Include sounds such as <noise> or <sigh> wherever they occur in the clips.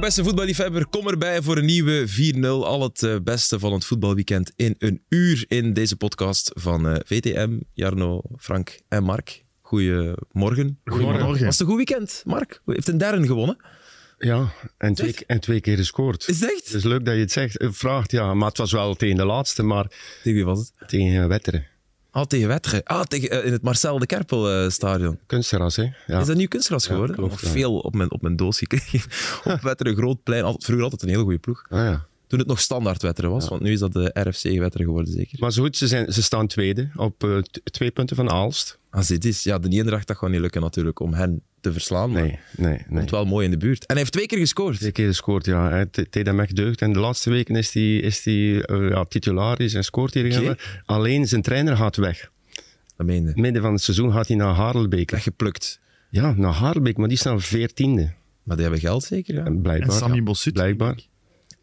Beste voetballiefhebber, kom erbij voor een nieuwe 4-0. Al het eh, beste van het voetbalweekend in een uur in deze podcast van eh, VTM, Jarno, Frank en Mark. Goedemorgen. Goedemorgen. Was het een goed weekend, Mark? U heeft een derde gewonnen. Ja, en twee, en twee keer gescoord. Is het echt? Het is leuk dat je het zegt. Eh, Vraagt, ja. Maar het was wel tegen de laatste, maar Tegen wie was het? tegen Wetteren. Ah, tegen Wetteren. Ah, tegen, eh, in het Marcel de Kerpel eh, stadion. Kunstgras, hè. Ja. Is dat nu kunstgras geworden? klopt, Nog ja. veel op mijn, op mijn doos <laughs> gekregen. op Wetteren, groot plein. Altijd, vroeger altijd een hele goede ploeg. Ah, ja. Toen het nog standaard Wetteren was, want nu is dat de RFC Wetteren geworden zeker. Maar zo goed, ze, zijn, ze staan tweede op eh, twee punten van Aalst. Als dit is, ja, de Eendracht, dat gaat niet lukken natuurlijk om hen te verslaan. Maar Nee, nee, nee. komt wel mooi in de buurt. En hij heeft twee keer gescoord. Twee keer gescoord, ja. Hij- deed hem echt deugd. En de laatste weken is hij is die, eh, ja, titularis en scoort hier. Okay. Alleen zijn trainer gaat weg. Dat meende. Midden van het seizoen gaat hij naar Harelbeek. Weggeplukt. Ja, naar Harelbeek, maar die staan veertiende. Maar die hebben geld zeker, ja. En En blijkbaar. Sammy ja. Bossut. Blijkbaar.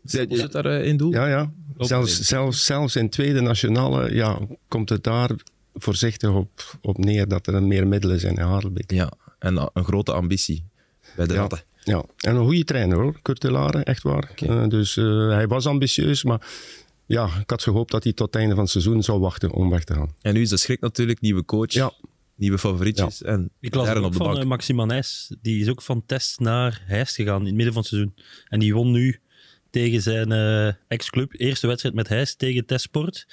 Zit zit daar eh, in doel? Ja, ja. Zelfs, zelfs, zelfs in tweede nationale ja, komt het daar voorzichtig op, op neer dat er meer middelen zijn in Harelbeek. Ja, en een grote ambitie bij de Ja. Ratten. Ja, en een goede trainer hoor, Kurt de Lare, echt waar. Eh, dus eh, hij was ambitieus, maar ja, ik had gehoopt dat hij tot het einde van het seizoen zou wachten om weg te gaan. En nu is de schrik natuurlijk, nieuwe coach, Ja. nieuwe favorietjes en Ik las ook op de van bank. uh, Maxima Nijs. Die is ook van Test naar Heist gegaan in het midden van het seizoen. En die won nu tegen zijn eh, ex-club. Eerste wedstrijd met Heist tegen Testsport.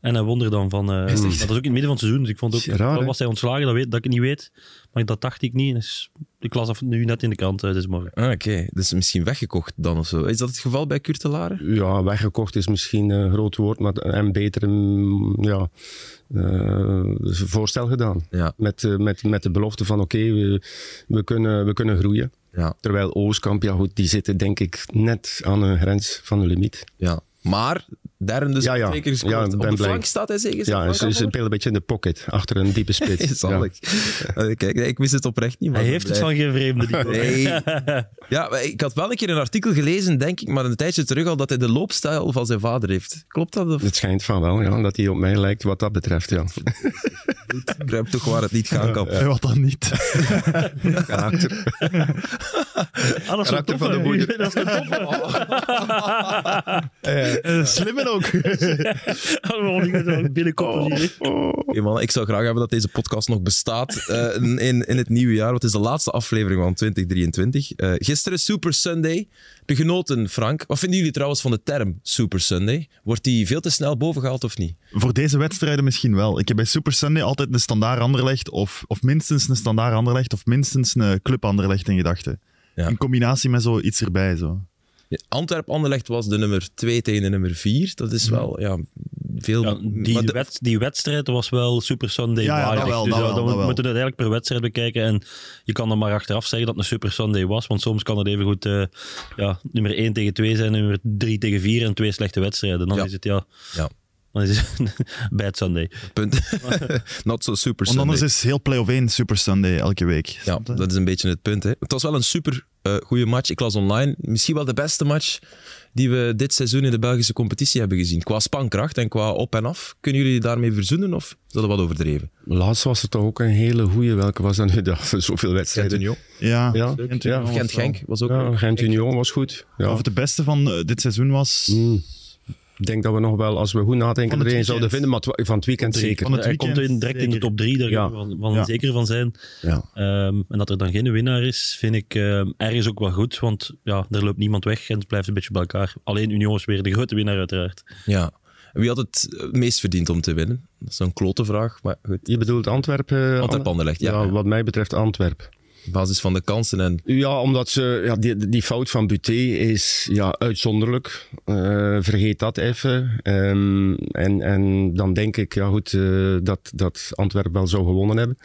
En hij won er dan van. eh, dat is ook in het midden van het seizoen. Dus ik vond ook, raar, was hij ontslagen, dat, weet, dat ik het niet weet. Maar dat dacht ik niet. Dus ik las dat nu net in de krant uh, deze morgen. Ah, Oké, dus misschien weggekocht dan of zo. Is dat het geval bij Kurt de Lare? Ja, weggekocht is misschien een groot woord, maar en beter ja, eh, voorstel gedaan. Ja. Met, met, met de belofte van oké, we, we, kunnen, we kunnen groeien. Ja, Terwijl Oostkamp, ja goed, die zitten denk ik net aan een grens van de limiet. ja. Maar, Darren dus Ja, ja. twee keer gescoord. Ja, ik op de blij. flank staat hij zeker? Ja, ze is een beetje in de pocket, achter een diepe spits. <laughs> Eh, Kijk, nee, ik wist het oprecht niet. Maar Hij heeft ben het blij. van geen vreemde. <laughs> Nee. <laughs> Ja, maar ik had wel een keer een artikel gelezen, denk ik, maar een tijdje terug al, dat hij de loopstijl van zijn vader heeft. Klopt dat? Of Het schijnt van wel, ja, dat hij op mij lijkt wat dat betreft. Ja. ik begrijp toch waar het niet gaan kan? En wat dan niet? Karakter. Ah, dat is een Karakter van de moeder. Dat is een toffe. Eh, <laughs> Ook. <laughs> Oh, hier. Oké, mannen, ik zou graag hebben dat deze podcast nog bestaat eh, in, in het nieuwe jaar. Wat is de laatste aflevering van 2023? Eh, gisteren Super Sunday. De genoten, Frank. Wat vinden jullie trouwens van de term Super Sunday? Wordt die veel te snel bovengehaald of niet? Voor deze wedstrijden misschien wel. Ik heb bij Super Sunday altijd een standaard Anderlecht of, of minstens een standaard Anderlecht of minstens een club Anderlecht in gedachten. Ja. In combinatie met zoiets erbij. Zo. Antwerp-Anderlecht was de nummer 2 tegen de nummer 4. Dat is wel ja, veel... Ja, die, de- die wedstrijd was wel Super Sunday Ja, ja, dat waardig. wel, dus wel, wel. moeten we het eigenlijk per wedstrijd bekijken. En je kan dan maar achteraf zeggen dat het een Super Sunday was. Want soms kan het even goed eh, ja, nummer 1 tegen 2 zijn, nummer 3 tegen 4 en twee slechte wedstrijden. Dan Ja. is het ja, Ja, dan is het <laughs> bad Sunday. punt. <laughs> Not so Super Want Sunday. anders is heel play-off 1 Super Sunday elke week. Ja, dat is een beetje het punt. Hè. Het was wel een super eh goede match. Ik las online. Misschien wel de beste match die we dit seizoen in de Belgische competitie hebben gezien. Qua spankracht en qua op en af. Kunnen jullie daarmee verzoenen of is dat wat overdreven? Laatst was het toch ook een hele goeie. Welke was dat nu? <laughs> Dat, zoveel wedstrijden. Gent-Union. Ja, Ja, Gent- ja. was Gent-Genk was ook... Ja, Gent Union was goed. Ja. Of het de beste van eh, dit seizoen was. Mm. Ik denk dat we nog wel, als we goed nadenken, het er één zouden weekend. vinden. Maar het van het weekend zeker. Van het Hij komt weekend in, direct in de top 3, daar Ja. van, van Ja. zeker van zijn. Ja. Ehm, en dat er dan geen winnaar is, vind ik ehm, ergens ook wel goed. Want ja, er loopt niemand weg. Gent blijft een beetje bij elkaar. Alleen Union is weer de grote winnaar uiteraard. Ja. En Wie had het eh, meest verdiend om te winnen? Dat is een klote vraag, maar goed. Je bedoelt Antwerpen? Antwerp-Anderlecht, ja. ja. Wat mij betreft Antwerp. Basis van de kansen en... Ja, omdat ze, ja, die, die fout van Buté is ja, uitzonderlijk. Eh, vergeet dat even. Ehm, en, en dan denk ik ja, goed, eh, dat, dat Antwerpen wel zou gewonnen hebben.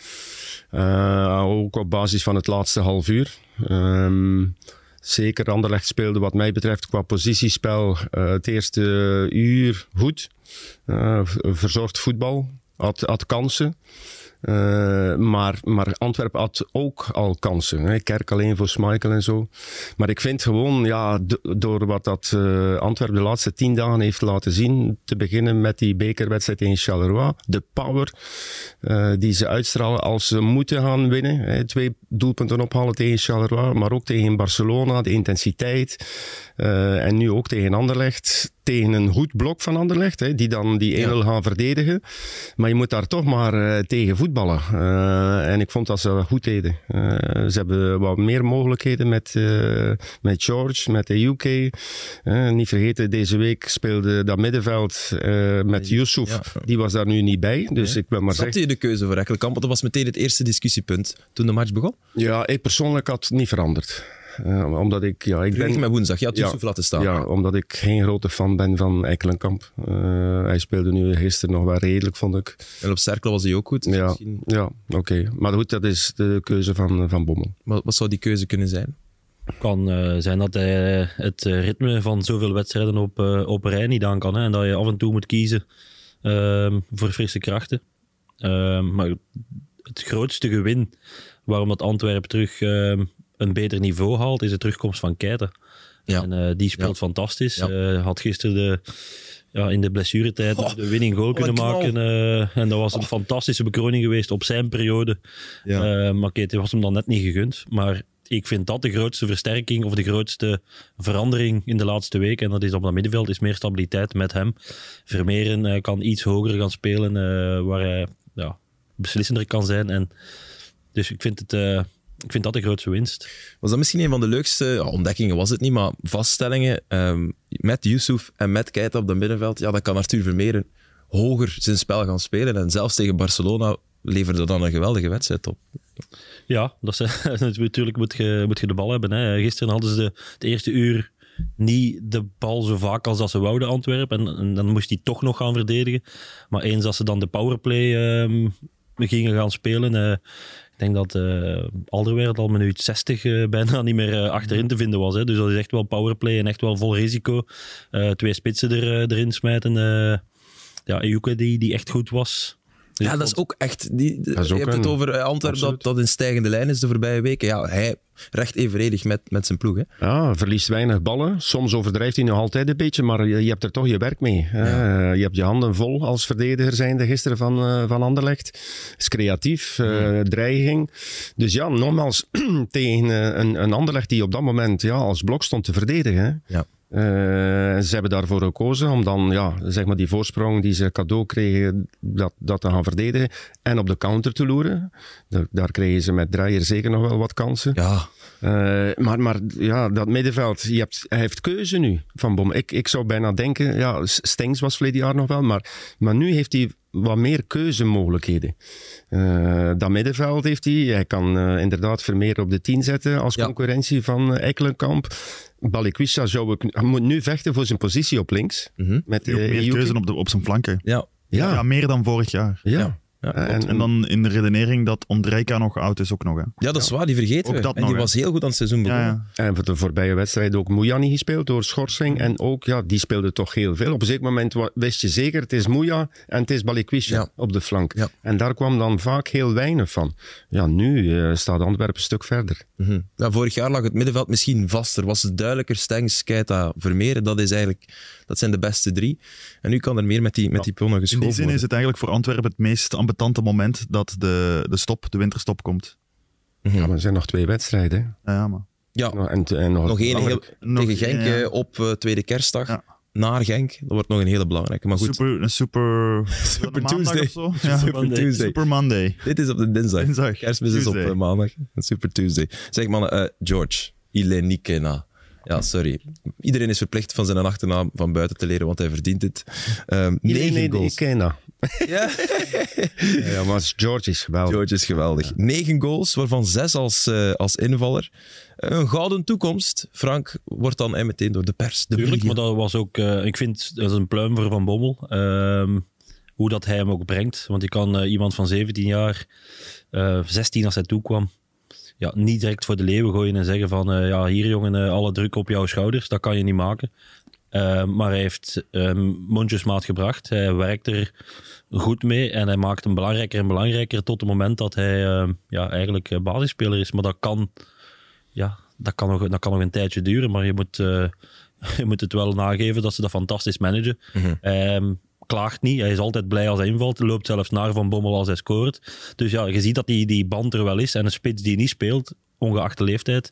Eh, ook op basis van het laatste half uur. Ehm, zeker Anderlecht speelde wat mij betreft qua positiespel het eerste uur goed. Verzorgd voetbal, had, had kansen. Eh, maar, maar Antwerpen had ook al kansen. Hè. Kerk alleen voor Schmeichel en zo. Maar ik vind gewoon, ja, do- door wat dat uh, Antwerpen de laatste tien dagen heeft laten zien, te beginnen met die bekerwedstrijd in Charleroi, de power uh, die ze uitstralen als ze moeten gaan winnen. Hè. Twee doelpunten ophalen tegen Charleroi, maar ook tegen Barcelona, de intensiteit. En nu ook tegen Anderlecht. Tegen een goed blok van Anderlecht, hè, die dan die 1-0 ja. gaan verdedigen. Maar je moet daar toch maar uh, tegen voetballen. Uh, en ik vond dat ze goed deden. ze hebben wat meer mogelijkheden met, met George, met de UK. niet vergeten, deze week speelde dat middenveld met Yusuf. Ja. Die was daar nu niet bij. Dus ik ben maar je de keuze voor Ekkelenkamp? Want dat was meteen het eerste discussiepunt toen de match begon? Ja, ik persoonlijk had het niet veranderd. Uh, omdat ik, ja, ik ben... met woensdag, je had Yusuf ja, laten staan. Ja, omdat ik geen grote fan ben van Ekkelenkamp. Uh, hij speelde nu gisteren nog wel redelijk, vond ik. En op Cercle was hij ook goed. Ja, misschien... ja oké. Okay. Maar goed, dat is de keuze van, van Bommel. Wat, wat zou die keuze kunnen zijn? kan uh, zijn dat hij het ritme van zoveel wedstrijden op, uh, op rij niet aan kan. Hè, en dat je af en toe moet kiezen uh, voor frisse krachten. Ehm, maar het grootste gewin waarom dat Antwerpen terug ehm, een beter niveau haalt, is de terugkomst van Keita. Ja. En uh, die speelt ja. fantastisch. Ja. Uh, had gisteren de, ja, in de blessuretijd oh, de winning goal kunnen maken. Uh, en dat was een oh. fantastische bekroning geweest op zijn periode. Ja. maar Keita was hem dan net niet gegund. Maar ik vind dat de grootste versterking of de grootste verandering in de laatste week. En dat is op dat middenveld, is meer stabiliteit met hem. Vermeeren kan iets hoger gaan spelen, waar hij ja, beslissender kan zijn. En dus ik vind het ik vind dat de grootste winst. Was dat misschien een van de leukste ja, ontdekkingen, was het niet, maar vaststellingen um, met Yusuf en met Keita op het middenveld, ja, dan kan Arthur Vermeeren hoger zijn spel gaan spelen. En zelfs tegen Barcelona leverde dan een geweldige wedstrijd op. Ja, <laughs> dat is, natuurlijk moet je, moet je de bal hebben. Hè. Gisteren hadden ze de, het eerste uur niet de bal zo vaak als dat ze wouden Antwerpen. En, en, dan moest hij toch nog gaan verdedigen. Maar eens als ze dan de powerplay um, gingen gaan spelen... Uh, ik denk dat uh, Alderweireld al minuut 60 uh, bijna niet meer uh, achterin te vinden was. Hè. Dus dat is echt wel powerplay en echt wel vol risico. twee spitsen er, erin smijten. ja, Ejuke die, die echt goed was. Ja, dat is ook echt... Die, je hebt een... het over Antwerpen dat, dat in stijgende lijn is de voorbije weken. Ja, hij recht evenredig met, met zijn ploeg. Hè? Ja, verliest weinig ballen. Soms overdrijft hij nog altijd een beetje, maar je, je hebt er toch je werk mee. Ja. Uh, je hebt je handen vol als verdediger zijnde gisteren van, uh, van Anderlecht. Is creatief, uh, dreiging. Dus ja, nogmaals, <clears throat> tegen een, een Anderlecht die op dat moment ja, als blok stond te verdedigen. Ja. Uh, ze hebben daarvoor gekozen om dan ja, zeg maar die voorsprong die ze cadeau kregen, dat, dat te gaan verdedigen. En op de counter te loeren. Daar, kregen ze met Dreyer zeker nog wel wat kansen. Ja. Uh, maar, maar ja, dat middenveld, je hebt, hij heeft keuze nu van Bom. Ik, ik zou bijna denken, ja, Stengs was verleden jaar nog wel, maar, maar nu heeft hij wat meer keuzemogelijkheden. Uh, dat middenveld heeft hij. Hij kan uh, inderdaad Vermeer op de 10 zetten als ja. concurrentie van Ekkelenkamp. Balikwisha zou ik, hij moet nu vechten voor zijn positie op links. Mm -hmm. met, uh, meer keuze op, de, op zijn flanken. Ja. Ja. ja, meer dan vorig jaar. Ja. Ja. Ja, en, en, dan in de redenering dat Ondrejka nog oud is ook nog. Hè. Ja, dat is waar, die vergeten ook we. Dat en nog, die hè. was heel goed aan het seizoen begonnen. Ja, ja. En voor de voorbije wedstrijd ook Moeja niet gespeeld door schorsing. En ook, ja, die speelde toch heel veel. Op een zeker moment wist je zeker, het is Moeja en het is Balikwisha Ja. op de flank. Ja. En daar kwam dan vaak heel weinig van. Ja, nu eh, staat Antwerpen een stuk verder. Mhm. Ja, vorig jaar lag het middenveld misschien vaster. Was het duidelijker Stengs, Keita, Vermeer. Dat, is eigenlijk, dat zijn de beste drie. En nu kan er meer met die, met die ponnen In geschoven die zin worden. is het eigenlijk voor Antwerpen het meest ambetante moment dat de, de stop, de winterstop komt. Mhm. Ja, maar er zijn nog twee wedstrijden. Ja, ja, maar. Ja, Nog- En, en nog, nog één heel, belangrijk. Nog tegen Genk ja. eh, op eh, tweede kerstdag. Ja. Naar Genk. Dat wordt nog een hele belangrijke. Maar goed, Super, een super, <laughs> Super Tuesday. of zo? Ja. Super Monday. Tuesday. Super Monday. Dit is op de dinsdag. Dinsdag. Kerstmis is op eh, maandag. Een Super Tuesday. Zeg mannen, eh, George, Ilenikena. Ja, sorry. Iedereen is verplicht van zijn achternaam van buiten te leren, want hij verdient het. Ehm goals. ik ken dat. Ja. Ja, maar George is geweldig. George is geweldig. Negen goals, waarvan zes als, eh, als invaller. Een gouden toekomst. Frank wordt dan eh, meteen door de pers. De Tuurlijk, media. maar dat was ook... eh, ik vind, dat is een pluim voor Van Bommel. Ehm, hoe dat hij hem ook brengt. Want je kan eh, iemand van 17 jaar, eh 16 als hij toekwam, ja, niet direct voor de leeuwen gooien en zeggen van, eh, ja, hier jongen, eh, alle druk op jouw schouders. Dat kan je niet maken. Eh, maar hij heeft um, mondjesmaat gebracht. Hij werkt er goed mee en hij maakt hem belangrijker en belangrijker tot het moment dat hij uh, ja, eigenlijk basisspeler is. Maar dat kan, ja, dat, kan nog, dat kan nog een tijdje duren, maar je moet, uh, <laughs> je moet het wel nageven dat ze dat fantastisch managen. Mm klaagt niet. Hij is altijd blij als hij invalt. Loopt zelfs naar Van Bommel als hij scoort. Dus ja, je ziet dat die, die band er wel is. En een spits die niet speelt, ongeacht de leeftijd,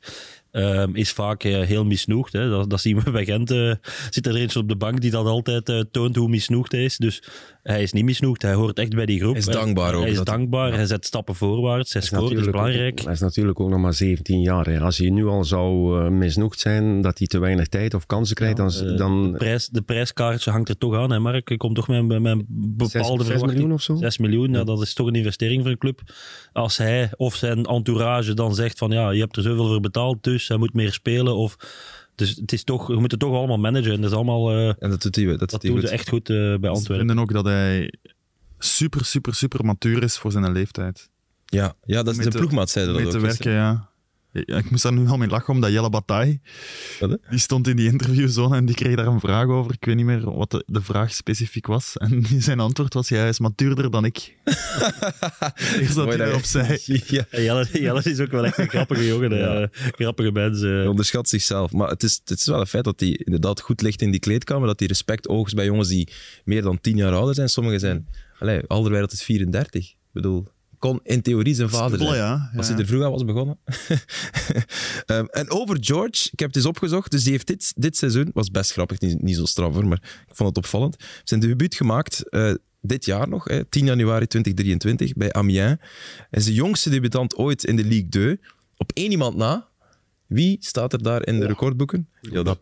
um, is vaak uh, heel misnoegd. Hè. Dat, dat, zien we bij Gent. Uh, zit er eentje op de bank die dat altijd uh, toont hoe misnoegd hij is. Dus hij is niet misnoegd. Hij hoort echt bij die groep. Hij is dankbaar ook. Hij is dankbaar. Ja. Hij zet stappen voorwaarts. Hij scoort. is belangrijk. Ook, hij is natuurlijk ook nog maar 17 jaar. Hè. Als hij nu al zou misnoegd zijn dat hij te weinig tijd of kansen krijgt, ja, dan... dan... De, prijs, de prijskaartje hangt er toch aan, hè Mark? Ik kom toch met, met bepaalde 6, 6 miljoen of zo? 6 miljoen, ja. dat is toch een investering voor een club. Als hij of zijn entourage dan zegt van ja, je hebt er zoveel voor betaald, dus hij moet meer spelen. Of, dus het is toch, je moet het toch allemaal managen. En dat is allemaal. Uh, en dat doet hij, dat, dat doet hij echt goed uh, bij Antwerpen. Ze vinden ook dat hij super, super, super matuur is voor zijn leeftijd. Ja, ja dat is de ploegmaat, zei dat ook. te werken, ja. Ja, ik moest daar nu al mee lachen, omdat Jelle Bataille, die stond in die interviewzone en die kreeg daar een vraag over. Ik weet niet meer wat de, de vraag specifiek was. En <laughs> zijn antwoord was, ja, hij is matuurder dan ik. <laughs> Eerst dat hij erop zei. <laughs> Ja. Jelle, Jelle is ook wel echt een grappige jongen. Ja. grappige mensen. Hij onderschat zichzelf. Maar het is, het is wel een feit dat hij inderdaad goed ligt in die kleedkamer. Dat hij respect oogst bij jongens die meer dan tien jaar ouder zijn. Sommigen zijn... Allee, Alderweireld is 34. Ik bedoel, kon in theorie zijn vader zijn. Ja, ja. Als hij er vroeg aan was begonnen. um, <laughs> en over George, ik heb het eens opgezocht. Dus die heeft dit, dit seizoen, was best grappig, niet, niet zo straf hoor, maar ik vond het opvallend. Zijn debuut gemaakt uh, dit jaar nog, hè, 10 januari 2023, bij Amiens. Hij is de jongste debutant ooit in de Ligue 2. Op één iemand na. Wie staat er daar in de recordboeken? Ja, dat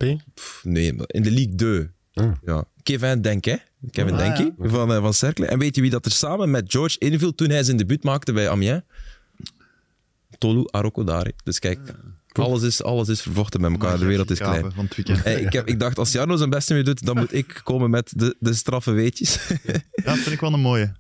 nee, in de Ligue 2. Ah. Ja. Kevin Denke, Kevin ah, Denke ja. van, uh, van Cercle. En weet je wie dat er samen met George inviel toen hij zijn debuut maakte bij Amiens? Tolu Arokodare. Dus kijk, alles is, alles is vervochten met elkaar. De wereld is klein. Hey, ik, heb, ik dacht, als Jarno zijn beste mee doet, dan moet ik komen met de, de straffe weetjes. ja, dat vind ik wel een mooie.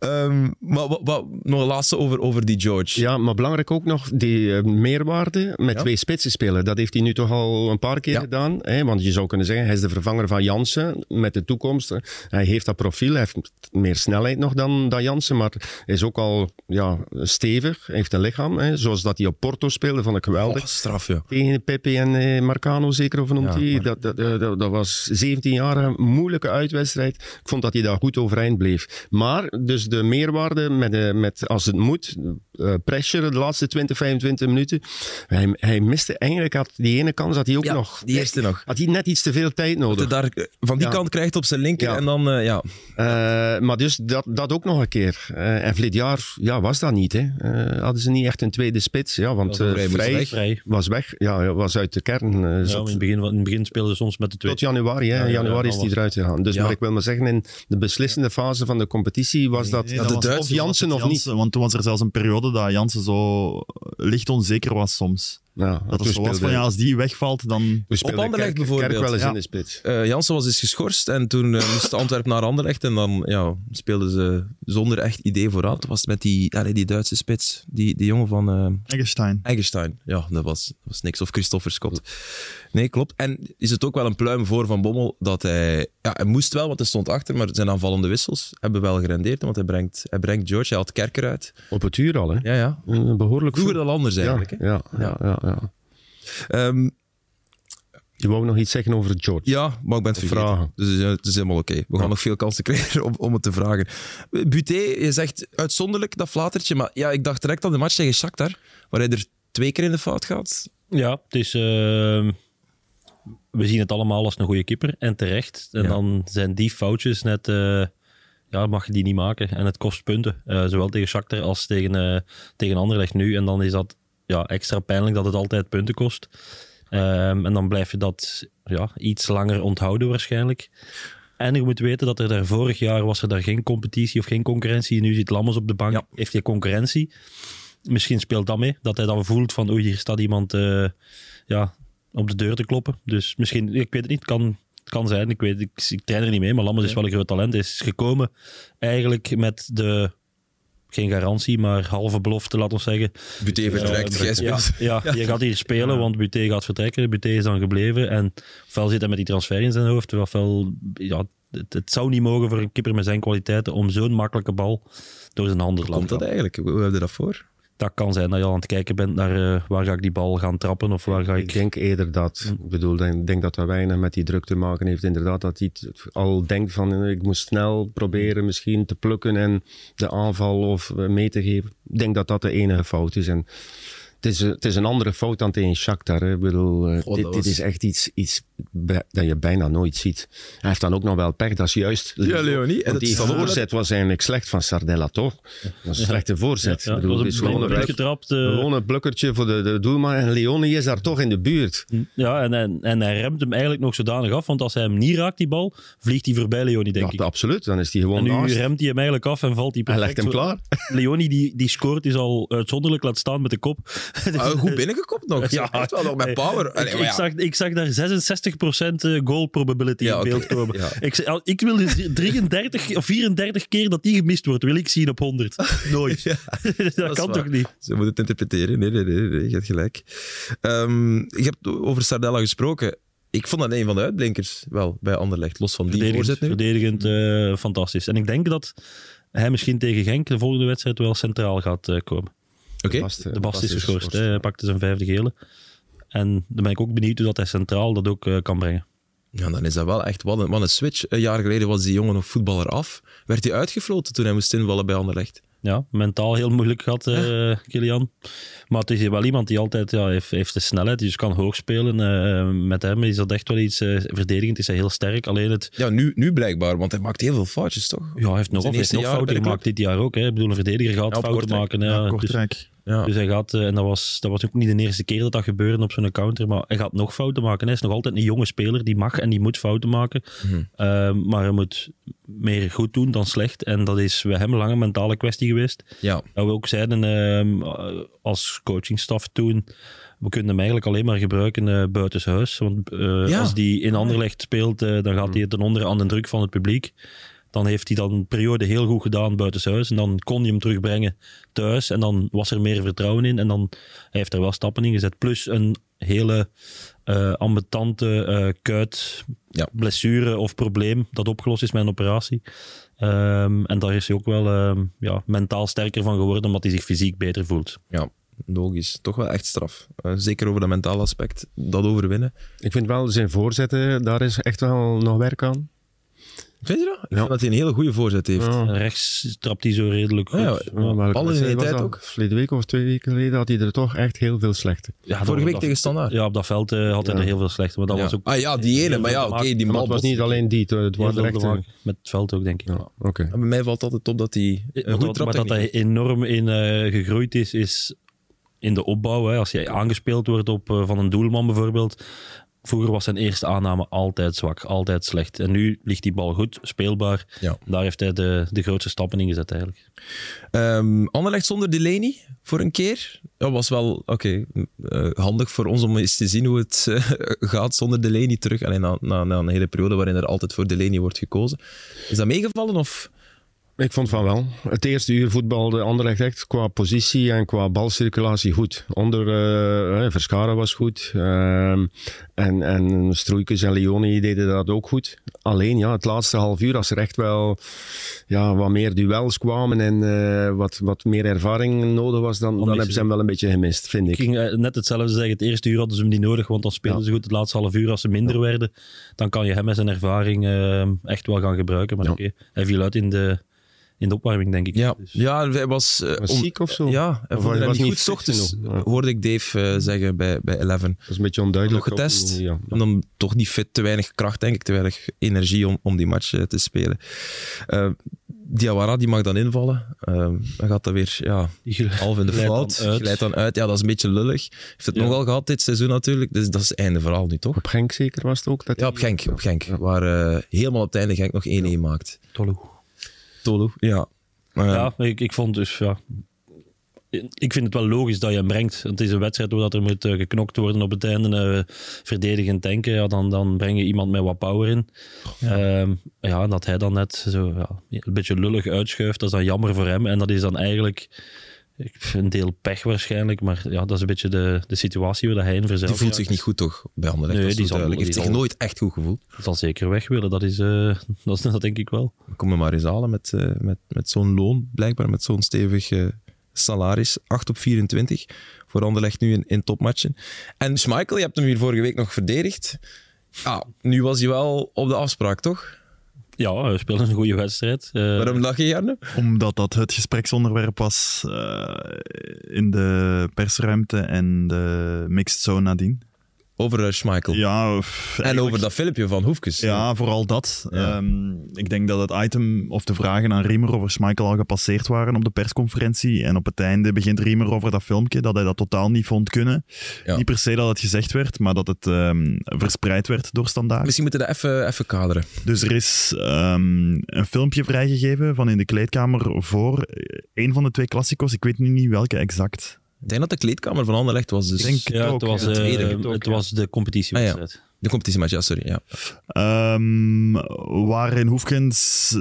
Um, <laughs> maar wat, wat, nog een laatste over, over die George. Ja, maar belangrijk ook nog die uh, meerwaarde met ja. twee spitsen spelen. Dat heeft hij nu toch al een paar keer ja. gedaan. Hè? Want je zou kunnen zeggen, hij is de vervanger van Jansen met de toekomst. Hij heeft dat profiel, hij heeft meer snelheid nog dan, dan Jansen, maar hij is ook al ja, stevig. Hij heeft een lichaam, hè? zoals dat hij op Porto speelde, vond ik geweldig. Straf, ja. Tegen Pepe en eh, Marcano zeker, of noemt hij. Dat, dat, dat, dat was 17 jaar een moeilijke uitwedstrijd. Ik vond dat hij daar goed overeind bleef. Maar dus de meerwaarde met, de, met als het moet, eh pressure de laatste 20, 25 minuten. Hij, hij miste eigenlijk, had die ene kans had hij ook Ja, nog. die eerste nog. Had hij net iets te veel tijd Dat nodig. daar eh, van die Ja. kant krijgt op zijn linker Ja. en dan, eh, ja. Eh, maar dus dat, dat ook nog een keer. Eh, en verleden jaar ja, was dat niet. Hè. Eh, hadden ze niet echt een tweede spits. Ja, want Vrij was weg. Ja, ja, was uit de kern. zat- in, het begin, in het begin speelden ze soms met de twee. Tot januari, hè. Januari ja, is hij dan eruit gegaan. Dus Ja. maar ik wil maar zeggen, in de beslissende fase van de competitie was dat, Nee, dat de was- Duitsers- of Jansen of het niet. Jansen, Want toen was er zelfs een periode dat Jansen zo licht onzeker was soms. Ja, Dat het zo was van, ja, als die wegvalt, dan... Op Anderlecht bijvoorbeeld. Kerk wel eens Ja. in de spits. Eh, Jansen was dus geschorst en toen eh, moest Antwerpen naar Anderlecht en dan ja, speelden ze zonder echt idee vooruit. Dat was met die, allee, die Duitse spits, die, die jongen van eh Eggestein. Eggestein. Ja, dat was, dat was niks. Of Christopher Scott. Nee, klopt. En is het ook wel een pluim voor Van Bommel dat hij... Ja, hij moest wel, want hij stond achter, maar zijn aanvallende wissels hebben wel gerendeerd, want hij brengt, hij brengt George, hij had Kerker uit. Op het uur al, hè. Ja, ja. Een behoorlijk Vroeger vroeg. dan anders eigenlijk. ja, hè. ja, ja, ja, ja. Ehm, Je wou nog iets zeggen over George. Ja, maar ik ben het vergeten. vragen. Dus eh, het is helemaal oké. We gaan Ja. nog veel kansen krijgen om, om het te vragen. Buté, je zegt uitzonderlijk, dat flatertje. Maar ja, ik dacht direct aan de match tegen Shakhtar, waar hij er twee keer in de fout gaat. Ja, het is... ehm, we zien het allemaal als een goede keeper. En terecht. En Ja. dan zijn die foutjes net... eh, ja, mag je die niet maken. En het kost punten. Eh, zowel tegen Shakhtar als tegen, eh tegen Anderlecht nu. En dan is dat ja, extra pijnlijk dat het altijd punten kost. Ehm, en dan blijf je dat ja, iets langer onthouden waarschijnlijk. En je moet weten dat er daar vorig jaar was er daar geen competitie of geen concurrentie. Nu zit Lammers op de bank, Ja. heeft hij concurrentie. Misschien speelt dat mee, dat hij dan voelt van oei, hier staat iemand ja, op de deur te kloppen. Dus misschien, ik weet het niet, het kan, het kan zijn. Ik, weet, ik, ik train er niet mee, maar Lammers is wel een groot talent. Hij is gekomen eigenlijk met de geen garantie, maar halve belofte, laten we zeggen. Buté vertrekt, jij Ja, speelt. <laughs> ja, je gaat hier spelen, want Buté gaat vertrekken. Buté is dan gebleven. En ofwel zit hij met die transfer in zijn hoofd, ofwel... Ja, het, het zou niet mogen voor een keeper met zijn kwaliteiten om zo'n makkelijke bal door zijn handen te Hoe komt laten dat eigenlijk? Hoe heb je dat voor? Dat kan zijn dat je al aan het kijken bent naar eh, waar ga ik die bal gaan trappen of waar ga Ik ik... denk eerder dat, ik bedoel, ik denk, dat dat weinig met die druk te maken heeft. Inderdaad, dat hij al denkt van, eh, ik moet snel proberen misschien te plukken en de aanval of eh, mee te geven. Ik denk dat dat de enige fout is. En het is, het is een andere fout dan tegen Shakhtar. Hè. Ik bedoel, eh, dit, is echt iets, iets dat je bijna nooit ziet. Hij heeft dan ook nog wel pech, dat is juist. Ja, Leonie. En die voorzet was eigenlijk slecht van Sardella, toch? Dat was een slechte voorzet. Ja, bedoel, het is gewoon een, getrapt. gewoon een plukkertje voor de, de doelman. En Leonie is daar toch in de buurt. ja, en, en, en hij remt hem eigenlijk nog zodanig af, want als hij hem niet raakt, die bal, vliegt hij voorbij Leoni, denk Ja, ik. absoluut. Dan is hij gewoon En nu naast. remt hij hem eigenlijk af en valt hij Hij perfect. legt hem klaar. Leoni die, die scoort, is al uitzonderlijk laat staan met de kop. <laughs> Ah, goed binnengekopt nog. <laughs> Ja. Echt wel nog met power. Ik, Allee, ik, ja. zag, ik zag daar 66% goal probability Ja, in beeld komen. <laughs> Ja. Ik, ik wil dus 33 of 34 keer dat die gemist wordt, wil ik zien op 100. Nooit. dat, kan waar. toch niet? Ze moeten het interpreteren. Nee, nee, nee, nee, je hebt gelijk. Ehm, je hebt over Sardella gesproken. Ik vond dat een van de uitblinkers wel bij Anderlecht, los van die Verdedigend, voorzet nu. verdedigend eh, fantastisch. En ik denk dat hij misschien tegen Genk de volgende wedstrijd wel centraal gaat eh, komen. Oké. Eh, De Bast is geschorst. Hij ja. pakte zijn vijfde gele. En dan ben ik ook benieuwd hoe dat hij centraal dat ook eh, kan brengen. Ja, dan is dat wel echt wat een, wat een switch. Een jaar geleden was die jongen nog voetballer af. Werd hij uitgefloten toen hij moest invallen bij Anderlecht. Ja, mentaal heel moeilijk gehad, eh Kilian. Maar het is wel iemand die altijd ja, heeft, heeft de snelheid, dus kan hoog spelen. Eh, met hem is dat echt wel iets eh, verdedigend, is hij heel sterk. Alleen het, Ja, nu, nu blijkbaar, want hij maakt heel veel foutjes, toch? ja, hij heeft nog, heeft nog fouten de gemaakt dit jaar ook. Hè. Ik bedoel, een verdediger gaat Ja, fouten Kortrijk. maken. Ja, dus, Kortrijk. Ja. dus hij gaat, eh, en dat was, dat was ook niet de eerste keer dat dat gebeurde op zo'n counter, maar hij gaat nog fouten maken. Hij is nog altijd een jonge speler, die mag en die moet fouten maken. Mhm. Eh, maar hij moet meer goed doen dan slecht. En dat is bij hem lang een mentale kwestie geweest. Ja. Dat we ook zeiden ehm, als coachingstaf toen, we kunnen hem eigenlijk alleen maar gebruiken eh buitenshuis. Want eh, Ja. als die in Anderlecht speelt, eh, dan gaat hij ten onder aan de druk van het publiek. Dan heeft hij dan een periode heel goed gedaan buitenshuis. En dan kon je hem terugbrengen thuis. En dan was er meer vertrouwen in. En dan hij heeft er wel stappen in gezet. Plus een hele eh ambetante eh, kuit, Ja. blessure of probleem dat opgelost is met een operatie. Ehm, en daar is hij ook wel ehm, ja, mentaal sterker van geworden, omdat hij zich fysiek beter voelt. Ja, logisch. Toch wel echt straf. Eh, zeker over dat mentale aspect. Dat overwinnen. Ik vind wel zijn voorzetten, daar is echt wel nog werk aan. Vind je dat? Ik Ja. vind dat hij een hele goede voorzet heeft. Rechts trapt hij zo redelijk goed. Ja, Ballen in was tijd ook. Verleden week of twee weken geleden had hij er toch echt heel veel slechte. Vorige week tegen Standaard. Ja, op dat veld eh, had hij Ja. er heel veel slechte. Maar dat Ja. was ook Ah ja, die ene. Maar ja, oké, die Maar het was niet alleen die, het echt... maken met het veld ook, denk ik. Ja, oké. En bij mij valt altijd op dat hij een Maar goede dat, maar dat hij enorm in eh, gegroeid is, is in de opbouw. Hè. Als hij aangespeeld wordt op, eh, van een doelman bijvoorbeeld. Vroeger was zijn eerste aanname altijd zwak, altijd slecht. En nu ligt die bal goed, speelbaar. Ja. Daar heeft hij de, de grootste stappen in gezet eigenlijk. Ehm Anderlecht zonder Delaney voor een keer. Dat was wel oké, eh, handig voor ons om eens te zien hoe het eh, gaat zonder Delaney terug. Alleen na, na, na een hele periode waarin er altijd voor Delaney wordt gekozen. Is dat meegevallen? Of? Ik vond van wel. Het eerste uur voetbalde Anderlecht echt qua positie en qua balcirculatie goed. Onder eh, Verscharen was goed. Ehm, en, en Stroeikens en Leoni deden dat ook goed. Alleen ja, het laatste half uur, als er echt wel ja, wat meer duels kwamen en eh, wat, wat meer ervaring nodig was, dan, dan hebben ze hem wel een beetje gemist, vind Ik ik. ging net hetzelfde zeggen. Het eerste uur hadden ze hem niet nodig, want dan speelden Ja. ze goed. Het laatste half uur, als ze minder werden, dan kan je hem met zijn ervaring eh, echt wel gaan gebruiken. Maar Ja. oké, hij viel uit in de, in de opwarming, denk ik. Ja, Dus- ja hij was... eh, Was om- ziek of zo? Ja, hij hij niet goed. ochtends genoeg. Ja. hoorde ik Dave eh, zeggen bij, bij Eleven. Dat is een beetje onduidelijk. Nog getest. Ja. En dan toch niet fit, te weinig kracht, denk ik, te weinig energie om, om die match eh, te spelen. Eh Diawara die mag dan invallen. Eh, dan gaat dat weer ja, half in de glijdt fout. Glijdt dan uit. Ja, dat is een beetje lullig. Heeft het Ja. nogal gehad dit seizoen natuurlijk. Dus dat is het einde verhaal nu, toch? Op Genk zeker was het ook? Dat Ja, op Genk. Op Genk waar eh, helemaal op het einde Genk nog 1-1 maakt. Tolu. Tolo. Ja. Eh, Ja, ik, ik vond dus, ja... ik vind het wel logisch dat je hem brengt. Het is een wedstrijd waar dat er moet eh, geknokt worden op het einde, eh, verdedigend denken. Ja, dan, dan breng je iemand met wat power in. Ehm, ja, en dat hij dan net zo ja, een beetje lullig uitschuift, dat is dan jammer voor hem. En dat is dan eigenlijk een deel pech waarschijnlijk. Maar ja, dat is een beetje de, de situatie waar hij in verzeilt. Die voelt zich niet goed toch, bij Anderlecht? Nee, die zal- duidelijk. die heeft zich zal- nooit echt goed gevoeld. zal zeker weg willen, dat, is, eh, <laughs> dat, is, dat denk ik wel. Kom me maar eens halen met, eh, met, met zo'n loon, blijkbaar met zo'n stevig eh, salaris. 8 op 24 voor Anderlecht nu in, in topmatchen. En Schmeichel, je hebt hem hier vorige week nog verdedigd. Ah, nu was hij wel op de afspraak, toch? Ja, hij speelde een goede wedstrijd. Eh, Waarom lach je, Jarne? Omdat dat het gespreksonderwerp was eh, in de persruimte en de mixed zone nadien. Over eh, Schmeichel. Ja, en over dat filmpje van Hoefkes. Ja, vooral dat. Ja. Ehm, ik denk dat het item of de vragen aan Riemer over Schmeichel al gepasseerd waren op de persconferentie. En op het einde begint Riemer over dat filmpje, dat hij dat totaal niet vond kunnen. Ja. Niet per se dat het gezegd werd, maar dat het ehm, verspreid werd door standaard. Misschien moeten we dat even, even kaderen. Dus er is ehm, een filmpje vrijgegeven van in de kleedkamer voor eh, een van de twee klassico's. Ik weet nu niet welke exact. Ik denk dat de kleedkamer van Anderlecht was dus Ik denk het ja, ook, het was, ja. eh, tweede. Het ook, het ja. was de competitiewedstrijd. de competitiematch. Ja, sorry. Ja. Ehm, waarin Hoefkens eh,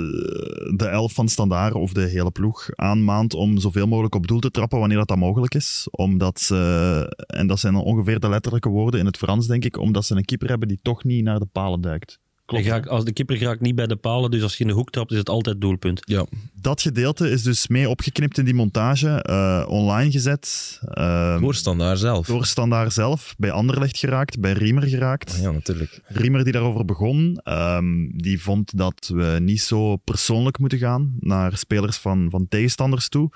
de elf van Standaard of de hele ploeg aanmaant om zoveel mogelijk op doel te trappen wanneer dat, dat mogelijk is. Omdat ze, en dat zijn dan ongeveer de letterlijke woorden in het Frans, denk ik, omdat ze een keeper hebben die toch niet naar de palen duikt. Geraakt- als de keeper raakt niet bij de palen, dus als je in de hoek trapt, is het altijd doelpunt. ja. Dat gedeelte is dus mee opgeknipt in die montage, eh, online gezet. ehm, Voor standaard zelf. door Standaard zelf, bij Anderlecht geraakt, bij Riemer geraakt. Ja, natuurlijk. Riemer die daarover begon, ehm, die vond dat we niet zo persoonlijk moeten gaan naar spelers van, van tegenstanders toe.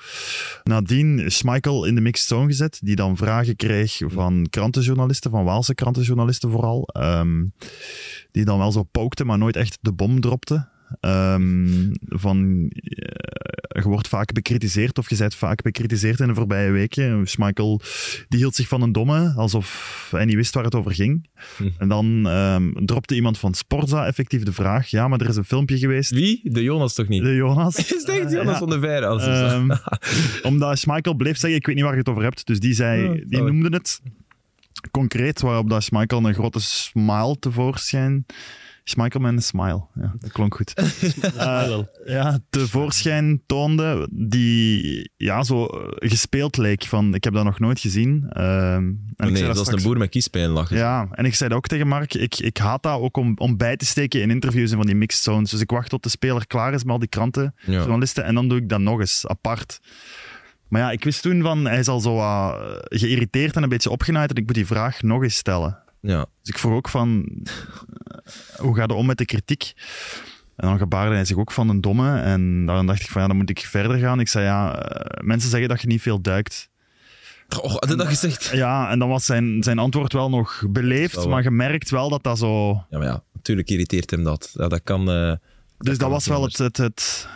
Nadien Schmeichel in de mixed zone gezet, die dan vragen kreeg van krantenjournalisten, van Waalse krantenjournalisten vooral, ehm, die dan wel zo pookte, maar nooit echt de bom dropte. Ehm, van, eh, je wordt vaak bekritiseerd, of je bent vaak bekritiseerd in de voorbije weken. Schmeichel die hield zich van een domme, alsof hij niet wist waar het over ging. Hm. En dan ehm, dropte iemand van Sporza effectief de vraag, ja, maar er is een filmpje geweest, Wie? De Jonas toch niet? de Jonas. <laughs> Is het echt Jonas Ja. van de Veire? Als Ehm, <laughs> omdat Schmeichel bleef zeggen, ik weet niet waar je het over hebt. Dus die zei, Ja, die noemde het concreet, waarop dat Schmeichel een grote smile tevoorschijn... Schmeichel met een smile, ja, dat klonk goed. <laughs> Eh, ja, tevoorschijn toonde die ja, zo eh, gespeeld leek. Van, ik heb dat nog nooit gezien. Ehm, en ik nee, zei dat is straks- een boer met kiespijn lachen. ja, en ik zei dat ook tegen Mark. Ik, ik haat dat ook om, om bij te steken in interviews en van die mixed zones. Dus ik wacht tot de speler klaar is met al die kranten, Ja. journalisten, en dan doe ik dat nog eens apart. Maar ja, ik wist toen van, hij is al zo wat geïrriteerd en een beetje opgenaaid en ik moet die vraag nog eens stellen. Ja. Dus ik vroeg ook van, eh, hoe gaat het om met de kritiek? En dan gebaarde hij zich ook van een domme. En dan dacht ik van, ja, dan moet ik verder gaan. Ik zei, ja, eh, mensen zeggen dat je niet veel duikt. Oh, had je dat gezegd? Ja, en dan was zijn, zijn antwoord wel nog beleefd, Dat wel. maar je merkt wel dat dat zo... Ja, maar ja, natuurlijk irriteert hem dat. Ja, dat kan... Dus dat, kan was wel het... het, het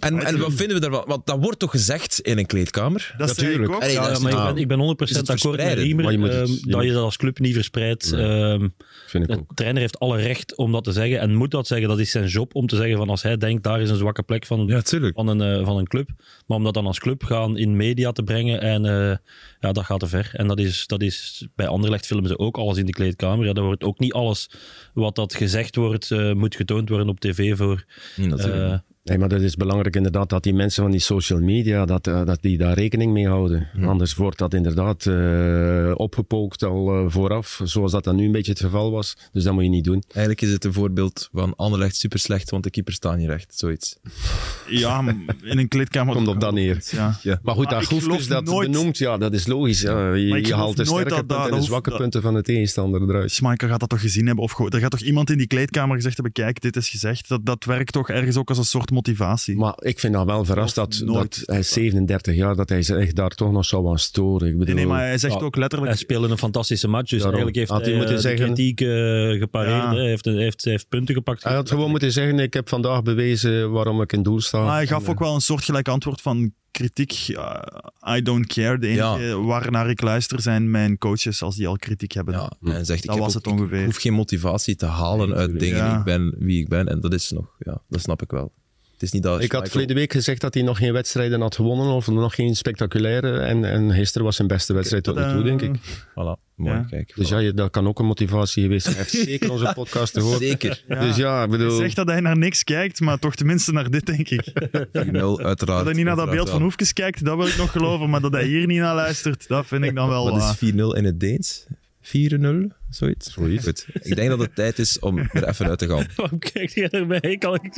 En, en wat vinden we daarvan? Want dat wordt toch gezegd in een kleedkamer? dat ik Natuurlijk. ook. Allee, Ja, dat is maar ik ben, ik ben 100% is het akkoord met? Riemer Maar je moet het- ehm, je dat moet- je dat als club niet verspreidt. Ehm, Vind ik de ook. trainer heeft alle recht om dat te zeggen en moet dat zeggen. Dat is zijn job om te zeggen van als hij denkt daar is een zwakke plek van, Ja, van, een, eh, van een club. Maar om dat dan als club gaan in media te brengen en eh, ja, dat gaat te ver. En dat is, dat is bij Anderlecht filmen ze ook alles in de kleedkamer. Ja, daar wordt ook niet alles wat dat gezegd wordt eh, moet getoond worden op tv voor Nee, natuurlijk. eh, Nee, maar dat is belangrijk inderdaad dat die mensen van die social media, dat, eh, dat die daar rekening mee houden. Anders wordt dat inderdaad eh, opgepookt al eh, vooraf, zoals dat dan nu een beetje het geval was. Dus dat moet je niet doen. Eigenlijk is het een voorbeeld van Anderlecht super slecht, want de keeper staat niet recht. Zoiets. Ja, in een kleedkamer... Komt op dat neer. Ja. Maar goed, Maar dat Goefkes geloof dat nooit- benoemt, ja, dat is logisch. Ja. Je, haalt de sterke dat- en de zwakke punten van de tegenstander eruit. Schmeichel gaat dat toch gezien hebben? Of er gaat toch iemand in die kleedkamer gezegd hebben, kijk, dit is gezegd. Dat, dat werkt toch ergens ook als een soort motivatie. Maar ik vind dat wel verrast dat, dat hij is 37 jaar, dat hij zich daar toch nog zou aan storen. Ik bedoel, nee, nee, maar hij zegt Ja, ook letterlijk... Hij speelde een fantastische match, dus Daarom. eigenlijk heeft Had hij hij, moeten eh, zeggen- kritiek eh, gepareerd. Ja. hè. Hij, heeft, hij, heeft, hij heeft punten gepakt. hij had gewoon moeten zeggen, ik heb vandaag bewezen waarom ik in doel sta. Maar hij gaf En, ook wel een soortgelijk antwoord van kritiek. ja, I don't care. De enige waarnaar ik luister zijn mijn coaches als die al kritiek hebben. Ja, en zegt, ik, Dat was ook- het ongeveer. ik hoef geen motivatie te halen Nee, uit dingen. Ja. Ik ben wie ik ben. En dat is nog, ja, dat snap ik wel. Het is niet dat Ik had verleden week gezegd dat hij nog geen wedstrijden had gewonnen of nog geen spectaculaire. En, en gisteren was zijn beste wedstrijd tot nu toe, denk ik. Voilà, mooi, Ja. kijk. Dus ja, dat kan ook een motivatie geweest zijn. Hij heeft zeker onze podcast <laughs> gehoord. Zeker. Dus ja, ik Hij bedoel... zegt dat hij naar niks kijkt, maar toch tenminste naar dit, denk ik. <laughs> 4-0, uiteraard. Dat hij niet naar dat beeld van Hoefkes kijkt, dat wil ik nog geloven. Maar dat hij hier niet naar luistert, dat vind ik dan wel Wat is 4-0 in het Deens? 4-0? Zoiets? Zoiets. Goed. Ik denk dat het tijd is om er even uit te gaan. Waarom kijkt jij erbij? Kan ik...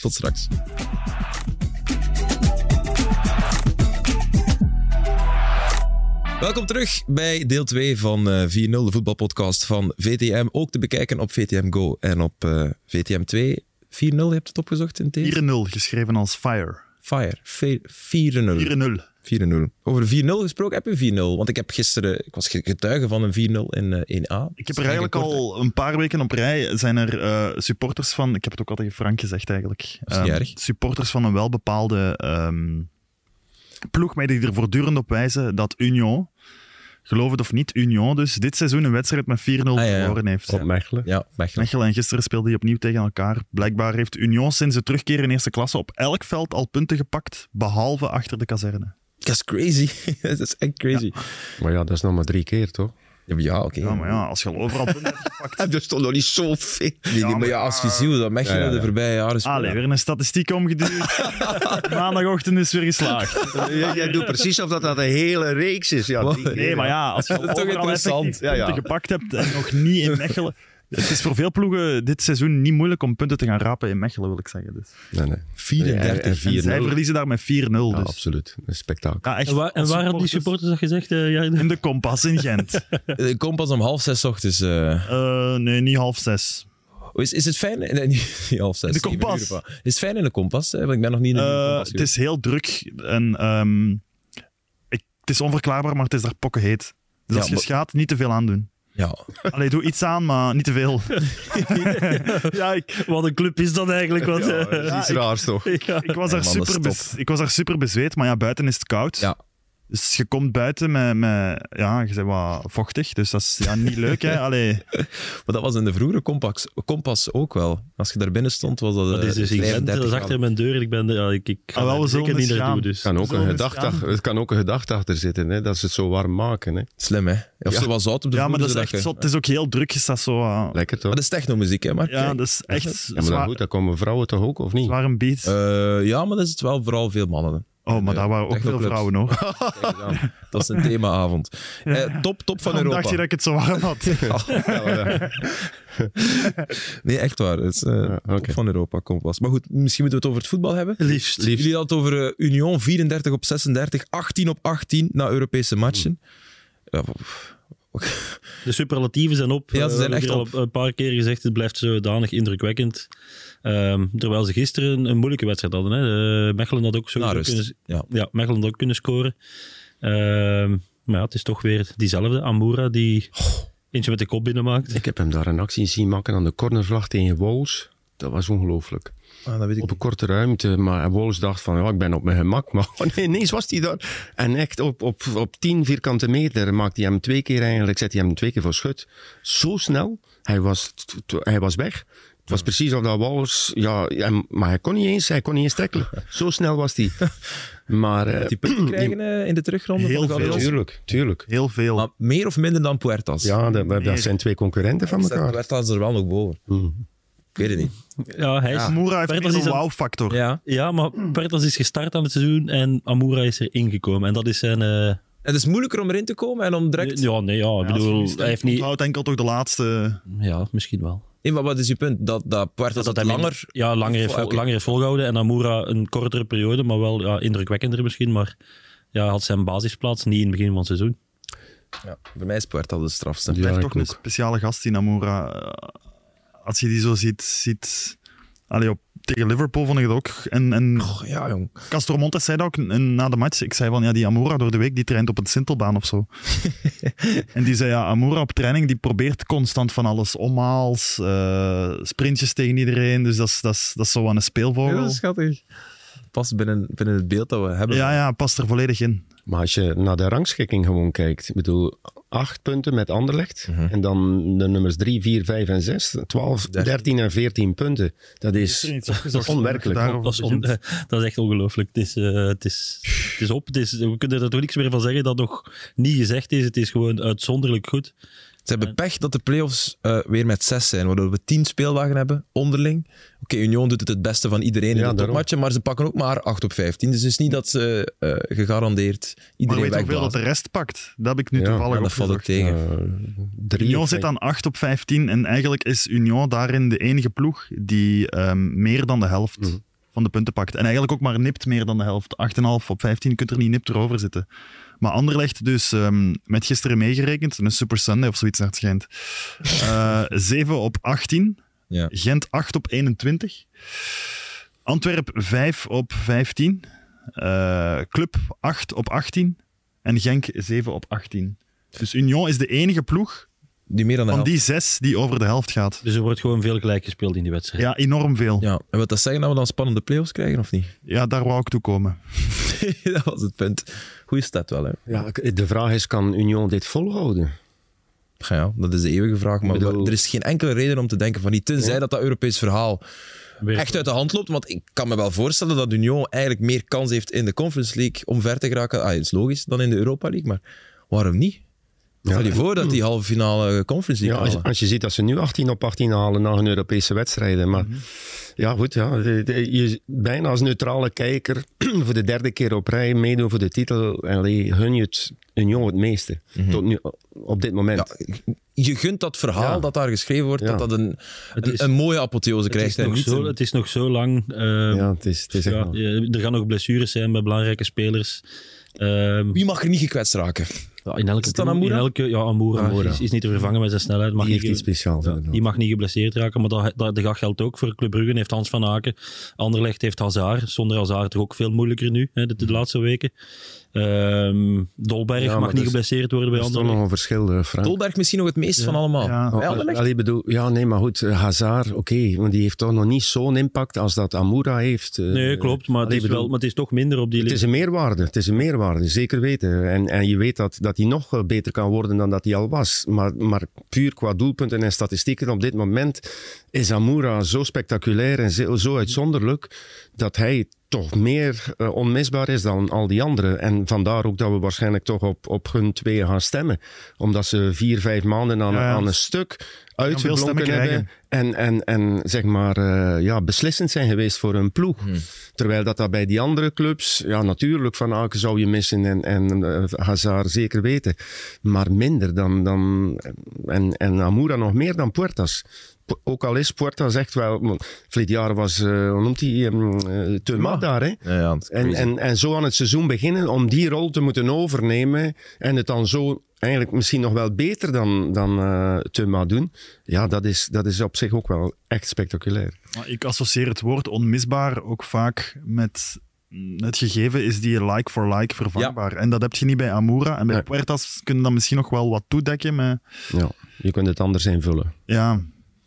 Tot straks. Welkom terug bij deel 2 van eh 4-0, de voetbalpodcast van VTM. Ook te bekijken op VTM Go en op eh, VTM 2. 4-0, je hebt het opgezocht in het 4-0, geschreven als fire. Fire. Fe- 4-0. 4-0. 4-0. Over 4-0 gesproken, heb je 4-0? Want ik heb gisteren, ik was getuige van een 4-0 in eh, 1A. Ik heb er eigenlijk al een paar weken op rij zijn er eh, supporters van, ik heb het ook al tegen Frank gezegd eigenlijk, is niet Ehm, erg. supporters van een welbepaalde ehm ploeg mij die er voortdurend op wijzen dat Union, geloof het of niet, Union dus dit seizoen een wedstrijd met 4-0 Ah, ja, ja. verloren heeft. Op Mechelen. Ja, Mechelen. Mechelen en gisteren speelden die opnieuw tegen elkaar. Blijkbaar heeft Union sinds de terugkeer in eerste klasse op elk veld al punten gepakt, behalve achter de kazerne. Dat is crazy. <laughs> dat is echt crazy. Maar ja, dat is nog maar drie keer, toch? Ja, maar ja oké. Ja, maar ja, als je al overal punten hebt gepakt... <laughs> Er stond nog niet zo veel. Nee, maar ja, als je ziet hoe dat Mechelen Ja, ja, ja. de voorbije jaren speelt. Allee, weer een statistiek omgeduwd. <laughs> Maandagochtend is weer geslaagd. Jij, doet precies of dat, dat een hele reeks is. Ja, Nee, maar ja, als je al toch overal interessant. effectief Ja, gepakt hebt en nog niet in Mechelen... Het is voor veel ploegen dit seizoen niet moeilijk om punten te gaan rapen in Mechelen, wil ik zeggen. Dus. Nee, nee. 34, En- en 4-0. Zij verliezen daar met 4-0. Ja, dus. absoluut. Een spektakel. Ja, echt, En waar, en waar hadden die supporters dat gezegd? eh Jarno? In de Kompas in Gent. <laughs> Ik kom pas om half zes 's ochtends. eh. Eh, nee, niet half zes. Oh, Is, is het fijn? Nee, niet <laughs> niet half zes. De zeven kompas. Is het fijn in de kompas? hè? Want ik ben nog niet in de kompas het is heel druk en ehm, ik, het is onverklaarbaar, maar het is daar pokkenheet. Dus Ja, als je maar- schaat, niet te veel aandoen. Ja, Allee, doe iets aan, maar niet te veel. <laughs> ja, ik, Wat een club is dat eigenlijk? Wat, eh, Dat is iets ik- raars, toch? ja. ik, was Ja, daar super ik was daar super bezweet, maar ja, buiten is het koud. ja. Dus je komt buiten met, met ja, je bent wat vochtig, dus dat is ja, niet leuk. Hè? <laughs> Allee, Maar dat was in de vroegere kompas, kompas ook wel. Als je daar binnen stond, was dat, Dat eh, is dus in Gent, 35 dat is achter graden. mijn deur. Ik, ben, ja, ik, ik ga Ah, wel, zeker niet naartoe. Dus. kan ook een gedachte, gaan? het kan ook een gedachte achter zitten, hè, dat ze het zo warm maken. Hè. Slim, hè? Of Ja. zo wat zout op de ja, maar dat is echt je- zo, het is ook heel druk. Je staat zo... uh, Lekker toch? Maar dat is technomuziek, hè? Maar ja, kijk. dat is echt Ja, maar dan zwaar, goed, dan komen vrouwen toch ook, of niet? zwaar een beat. Eh, ja, maar dat is het wel vooral veel mannen. Oh, maar eh, daar waren ook veel vrouwen nog. Kijk. Dat is een themaavond. Eh, top, top van Europa. dacht je dat ik het zo warm had? <laughs> Ja. Nee, echt waar. Het is eh, oké. top van Europa, kompas. Maar goed, misschien moeten we het over het voetbal hebben. Liefst. Jullie hadden het over eh, Union, 34 op 36, 18 op 18 na Europese matchen. Ja, pff, De superlatieven zijn op. Ja, ze Eh, zijn we echt hebben op. al een paar keer gezegd, het blijft zodanig indrukwekkend. Ehm, terwijl ze gisteren een, een moeilijke wedstrijd hadden. Hè. Eh, Mechelen had ook zo Na rust. Ja. ja, Mechelen had ook kunnen scoren. Ehm, maar ja, het is toch weer diezelfde. Amura die eentje met de kop binnenmaakt. Ik heb hem daar een actie zien maken aan de cornervlag tegen Wolves. Dat was ongelooflijk. Ah, dat weet ik Op een korte ruimte, maar Wolves dacht van, ja, ik ben op mijn gemak. <laughs> Maar oh nee, ineens was hij daar. En echt op, op, op 10 vierkante meter maakt hij hem twee keer eigenlijk, zet hij hem twee keer voor schut. Zo snel, hij was, t- t- hij was weg. Het was precies of dat Wolves, ja, maar hij kon niet eens, hij kon niet eens tackelen. <laughs> Zo snel was hij. Maar, eh, Die punten <clears throat> krijgen eh, in de terugronde Heel veel. Tuurlijk, tuurlijk. Heel veel. Maar meer of minder dan Puertas. Ja, dat, dat- dat zijn twee concurrenten van elkaar. Puertas er wel nog boven. Mhm. Ik weet het niet. Ja, hij is, Amura heeft is een wow-factor. Ja. ja, maar Pertas is gestart aan het seizoen en Amura is er ingekomen. En dat is zijn... eh, Het is moeilijker om erin te komen en om direct... Ja, nee, ja, ik bedoel, hij heeft niet... Onthoudt enkel toch de laatste... Ja, misschien wel. Nee, maar wat is je punt? Dat, dat Puertas Dat hij langer... Ja, langer heeft, vol- Oké. langer heeft volgehouden. En Amura een kortere periode, maar wel ja, indrukwekkender misschien. Maar ja, had zijn basisplaats niet in het begin van het seizoen. Ja, voor mij is Puertas de strafste. Ja, blijft toch een speciale gast in Amura. Eh, Als je die zo ziet... ziet allee, op, tegen Liverpool vond ik het ook. En, en Oh, ja, jong. Castro Montes zei dat ook en na de match. Ik zei van, ja, die Amura door de week, die traint op een Sintelbaan of zo. <laughs> en die zei, ja, Amura op training, die probeert constant van alles. Omhaals, eh, sprintjes tegen iedereen. Dus dat is, dat is, dat is zo aan een speelvogel. Ja, schattig. Past binnen, binnen het beeld dat we hebben. Ja, ja, past er volledig in. Maar als je naar de rangschikking gewoon kijkt, ik bedoel, acht punten met Anderlecht. Mhm. En dan de nummers 3, 4, 5 en 6. 12, 13 en 14 punten. Dat is <laughs> onwerkelijk. Daarover Dat is, on- begint. <laughs> dat is echt ongelooflijk. Het is, eh, het, is, het is op. Het is, we kunnen er toch niks meer van zeggen dat nog niet gezegd is. Het is gewoon uitzonderlijk goed. Ze hebben pech dat de playoffs eh weer met zes zijn, waardoor we tien speeldagen hebben onderling. Oké, Union doet het het beste van iedereen in de daarom. topmatchen, maar ze pakken ook maar 8 op 15. Dus het is niet dat ze eh, gegarandeerd Maar iedereen weet je hoeveel dat de rest pakt? Dat heb ik nu Ja, toevallig Ja, dat valt ook tegen. Eh, Union zit aan 8 op 15 en eigenlijk is Union daarin de enige ploeg die ehm, meer dan de helft Mhm. van de punten pakt. En eigenlijk ook maar nipt meer dan de helft. 8,5 op 15 je kunt er niet nipt erover zitten. Maar Anderlecht dus ehm, met gisteren meegerekend, een Super Sunday of zoiets naar het schijnt. Eh <laughs> 7 op 18. Ja. Gent 8 op 21. Antwerp 5 op 15. Eh, Club 8 op 18. En Genk 7 op 18. Dus Union is de enige ploeg Die meer dan de van helft. die zes die over de helft gaat. Dus er wordt gewoon veel gelijk gespeeld in die wedstrijd. Ja, enorm veel. Ja, Ja, en wil dat zeggen dat we dan spannende playoffs krijgen, of niet? daar wou ik toe komen. <laughs> dat was het punt. Goeie stad wel, hè? Ja, de vraag is, kan Union dit volhouden? Ja, ja, dat is de eeuwige vraag. Maar bedoel- er is geen enkele reden om te denken van niet. Tenzij Ja. dat dat Europees verhaal echt uit de hand loopt. Want ik kan me wel voorstellen dat Union eigenlijk meer kans heeft in de Conference League om ver te geraken. Ah, dat is logisch, dan in de Europa League. Maar waarom niet? Stel je en- voor dat die halve finale Conference Ja, League als, als je ziet dat ze nu 18 op 18 halen na hun Europese wedstrijden. Maar ja, goed, ja, de- de- je, bijna als neutrale kijker <clears throat> voor de derde keer op rij meedoen voor de titel. Allee, hun je het Union het meeste. Tot nu, op dit moment. Ja, je gunt dat verhaal Ja. dat daar geschreven wordt, Ja. dat dat een, Het een, is- een mooie apotheose het, krijgt. is en nog niet zo, een- het is nog zo lang. eh, ja, het is, het is echt er gaan nog blessures zijn bij belangrijke spelers. Ehm, Wie mag er niet gekwetst raken? Ja, in elke ploeg-? In elke, ja, Amoura, Amoura. Is, is niet te vervangen met zijn snelheid. Mag die heeft niet, iets speciaals. ja, die mag niet geblesseerd raken, maar dat, dat, dat geldt ook voor Club Brugge. Heeft Hans van Aken. Anderlecht heeft Hazard. Zonder Hazard toch ook veel moeilijker nu, hè, de, de laatste weken. Ehm, Dolberg Ja, mag niet dus- geblesseerd worden bij Er is nog een verschil, eh, Frank. Dolberg misschien nog het meest van allemaal. Ja. Oh, allee, bedoel, ja, nee, maar goed, eh, Hazard, oké, want die heeft toch nog niet zo'n impact als dat Amoura heeft. eh. Nee, klopt, maar het, allee, is wel, maar het is toch minder op die Het is een meerwaarde, het is een meerwaarde, zeker weten. En, en je weet dat, dat hij nog eh, beter kan worden dan dat hij al was. Maar, maar puur qua doelpunten en statistieken op dit moment is Amoura zo spectaculair en zo, zo uitzonderlijk dat hij toch meer eh, onmisbaar is dan al die anderen. En vandaar ook dat we waarschijnlijk toch op, op hun twee gaan stemmen. Omdat ze vier, vijf maanden aan, Ja, ja. aan een stuk uitgeblonken hebben. En, en, en zeg maar eh, ja, beslissend zijn geweest voor hun ploeg. Terwijl dat, dat bij die andere clubs, ja natuurlijk Van Aken zou je missen en, en eh, Hazard zeker weten. Maar minder dan, dan en, en Amoura nog meer dan Puertas. Ook al is Puertas echt wel, verleden jaar was, eh, hoe noemt hij, um, Teuma daar hè. Ja, ja, En, en, en zo aan het seizoen beginnen om die rol te moeten overnemen en het dan zo eigenlijk misschien nog wel beter dan, dan eh Teuma doen. Ja, dat is, dat is op zich ook wel echt spectaculair. Maar ik associeer het woord onmisbaar ook vaak met het gegeven is die like for like vervangbaar. En dat heb je niet bij Amoura. En bij Nee. Puertas kun je dan misschien nog wel wat toedekken. Maar Ja, je kunt het anders invullen. ja,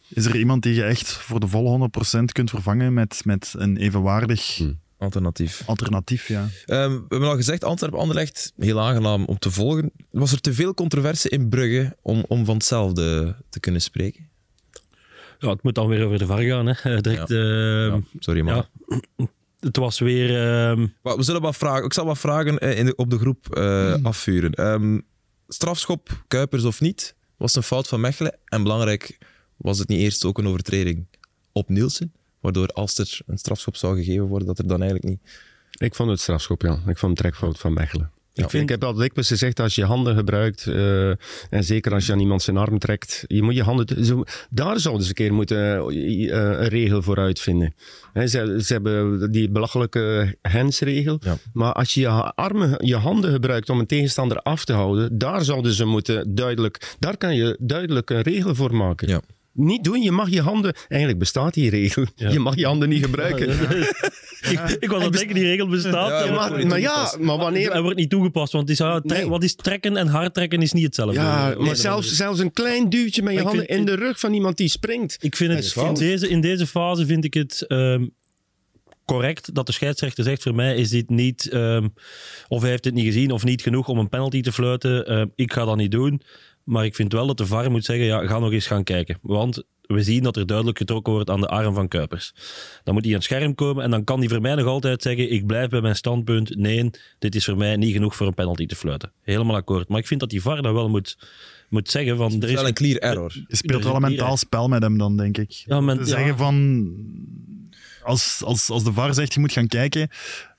is er iemand die je echt voor de volle 100% kunt vervangen met, met een evenwaardig Hm. Alternatief. alternatief? Ja. Ehm, we hebben al gezegd, Antwerpen-Anderlecht, heel aangenaam om te volgen. Was er te veel controverse in Brugge om, om van hetzelfde te kunnen spreken? Ja, het moet dan weer over de VAR gaan. Hè. Direct, ehm, Ja, sorry, maar... ja. Het was weer... ehm, Maar We zullen wat vragen. Ik zal wat vragen eh, in de, op de groep eh, afvuren. Ehm, strafschop, Kuipers of niet, was een fout van Mechelen. En belangrijk, was het niet eerst ook een overtreding op Nielsen? Waardoor als er een strafschop zou gegeven worden, dat er dan eigenlijk niet... Ik vond het strafschop, ja. Ik vond het trekfout van Mechelen. Ja. Ik, vind, ik heb altijd dikwijls gezegd, als je handen gebruikt, eh, en zeker als je aan iemand zijn arm trekt, je moet je handen... Zo, daar zouden ze een keer moeten eh, een regel voor uitvinden. Hè, ze, ze hebben die belachelijke handsregel. Ja. Maar als je je armen, je handen gebruikt om een tegenstander af te houden, daar zouden ze moeten duidelijk... Daar kan je duidelijk een regel voor maken. Ja. Niet doen, je mag je handen... Eigenlijk bestaat die regel. Je mag je handen niet gebruiken. <laughs> ik, ik was aan het denken, die regel bestaat. Maar, niet maar ja, maar wanneer... Hij wordt niet toegepast, want is, ah, Nee. wat is trekken en hard trekken is niet hetzelfde. Ja, Nee, maar zelfs, zelfs een klein duwtje met je handen vind- in de rug van iemand die springt. Ik vind het, in, deze, in deze fase vind ik het ehm, correct dat de scheidsrechter zegt: voor mij is dit niet, ehm, of hij heeft het niet gezien of niet genoeg om een penalty te fluiten. Ehm, ik ga dat niet doen. Maar ik vind wel dat de VAR moet zeggen: ja, ga nog eens gaan kijken. Want we zien dat er duidelijk getrokken wordt aan de arm van Kuipers. Dan moet hij aan het scherm komen en dan kan hij voor mij nog altijd zeggen: ik blijf bij mijn standpunt. Nee, dit is voor mij niet genoeg voor een penalty te fluiten. Helemaal akkoord. Maar ik vind dat die VAR dat wel moet, moet zeggen: van, er Het is is wel een clear error. Je speelt wel een mentaal spel met hem dan, denk ik. Ja, men- Te ja. zeggen van... Als, als, als de VAR zegt, je moet gaan kijken,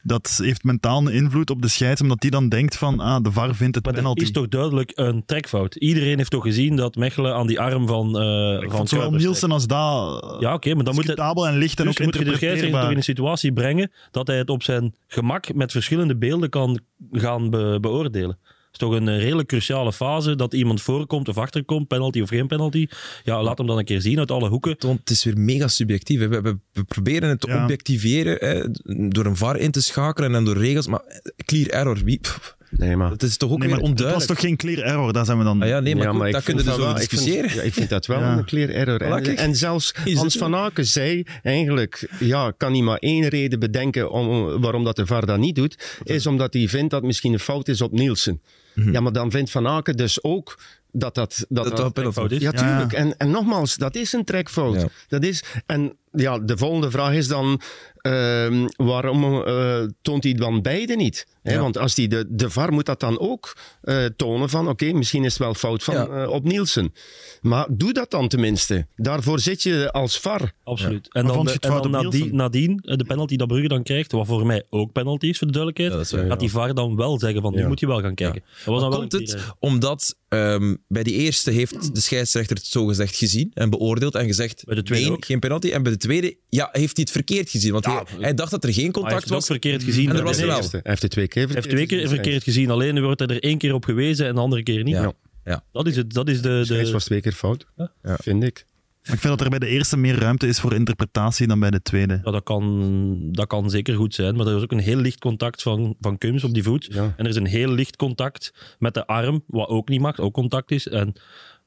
dat heeft mentaal een invloed op de scheids, omdat die dan denkt van, ah, de VAR vindt het Maar dat penalty. is toch duidelijk een trekfout. Iedereen heeft toch gezien dat Mechelen aan die arm van, eh Ik van zowel Nielsen als dat trekt. Ja, oké, maar dan moet het, en licht en dus ook moet je de scheidsrechter toch in een situatie brengen dat hij het op zijn gemak met verschillende beelden kan gaan be- beoordelen. Het is toch een eh, redelijk cruciale fase dat iemand voorkomt of achterkomt, penalty of geen penalty. Ja, laat hem dan een keer zien uit alle hoeken. Want het is weer mega subjectief. We, we, we proberen het te Ja. objectiveren hè, door een VAR in te schakelen en door regels. Maar clear error, wie? pff, Nee, maar... dat is toch ook Nee, weer maar het was onduidelijk. toch geen clear error, daar zijn we dan... Ah ja, nee, maar, ja, goed, maar daar ik kunnen we dus dat over wel- ik vind- discussiëren. ja, ik vind dat wel Ja. een clear error. En, zelfs <laughs> Is Hans het van Aken zei eigenlijk, ja, kan hij maar één reden bedenken om, waarom dat de VAR dat niet doet, is omdat hij vindt dat misschien een fout is op Nielsen. Ja, maar dan vindt Van Aken dus ook dat dat... Dat, Dat dat is. Ja, tuurlijk. En, en nogmaals, dat is een trekfout. Ja. Dat is, en ja, de volgende vraag is dan, ehm, waarom eh, toont hij dan beide niet? Hè, Ja. Want als die de, de VAR moet dat dan ook eh, tonen van, oké, misschien is het wel fout van, Ja. eh, op Nielsen. Maar doe dat dan tenminste. Daarvoor zit je als VAR. Absoluut. En dan, de, en dan nadien, nadien, eh, de penalty dat Brugge dan krijgt, wat voor mij ook penalty is, voor de duidelijkheid, Ja, dat gaat die VAR dan wel zeggen van, nu moet je wel gaan kijken. Dat was dan wel Komt het keer, omdat ehm, bij die eerste heeft de scheidsrechter het zogezegd gezien en beoordeeld en gezegd Bij de tweede nee, ook. geen penalty. En bij de tweede ja, heeft hij het verkeerd gezien. Want hij, hij dacht dat er geen Maar hij contact heeft het ook was. verkeerd gezien. En er was de er wel. eerste. Hij heeft het twee Hij verkeerd heeft twee keer verkeerd gezien. Alleen wordt hij er één keer op gewezen en de andere keer niet. Ja. Ja. Dat is, het, dat is de... De scheids de was twee keer fout, Ja. vind ik. Maar ik vind dat er bij de eerste meer ruimte is voor interpretatie dan bij de tweede. ja, dat, kan, dat kan zeker goed zijn. Maar er is ook een heel licht contact van, van Kums op die voet. Ja. En er is een heel licht contact met de arm, wat ook niet mag, ook contact is. En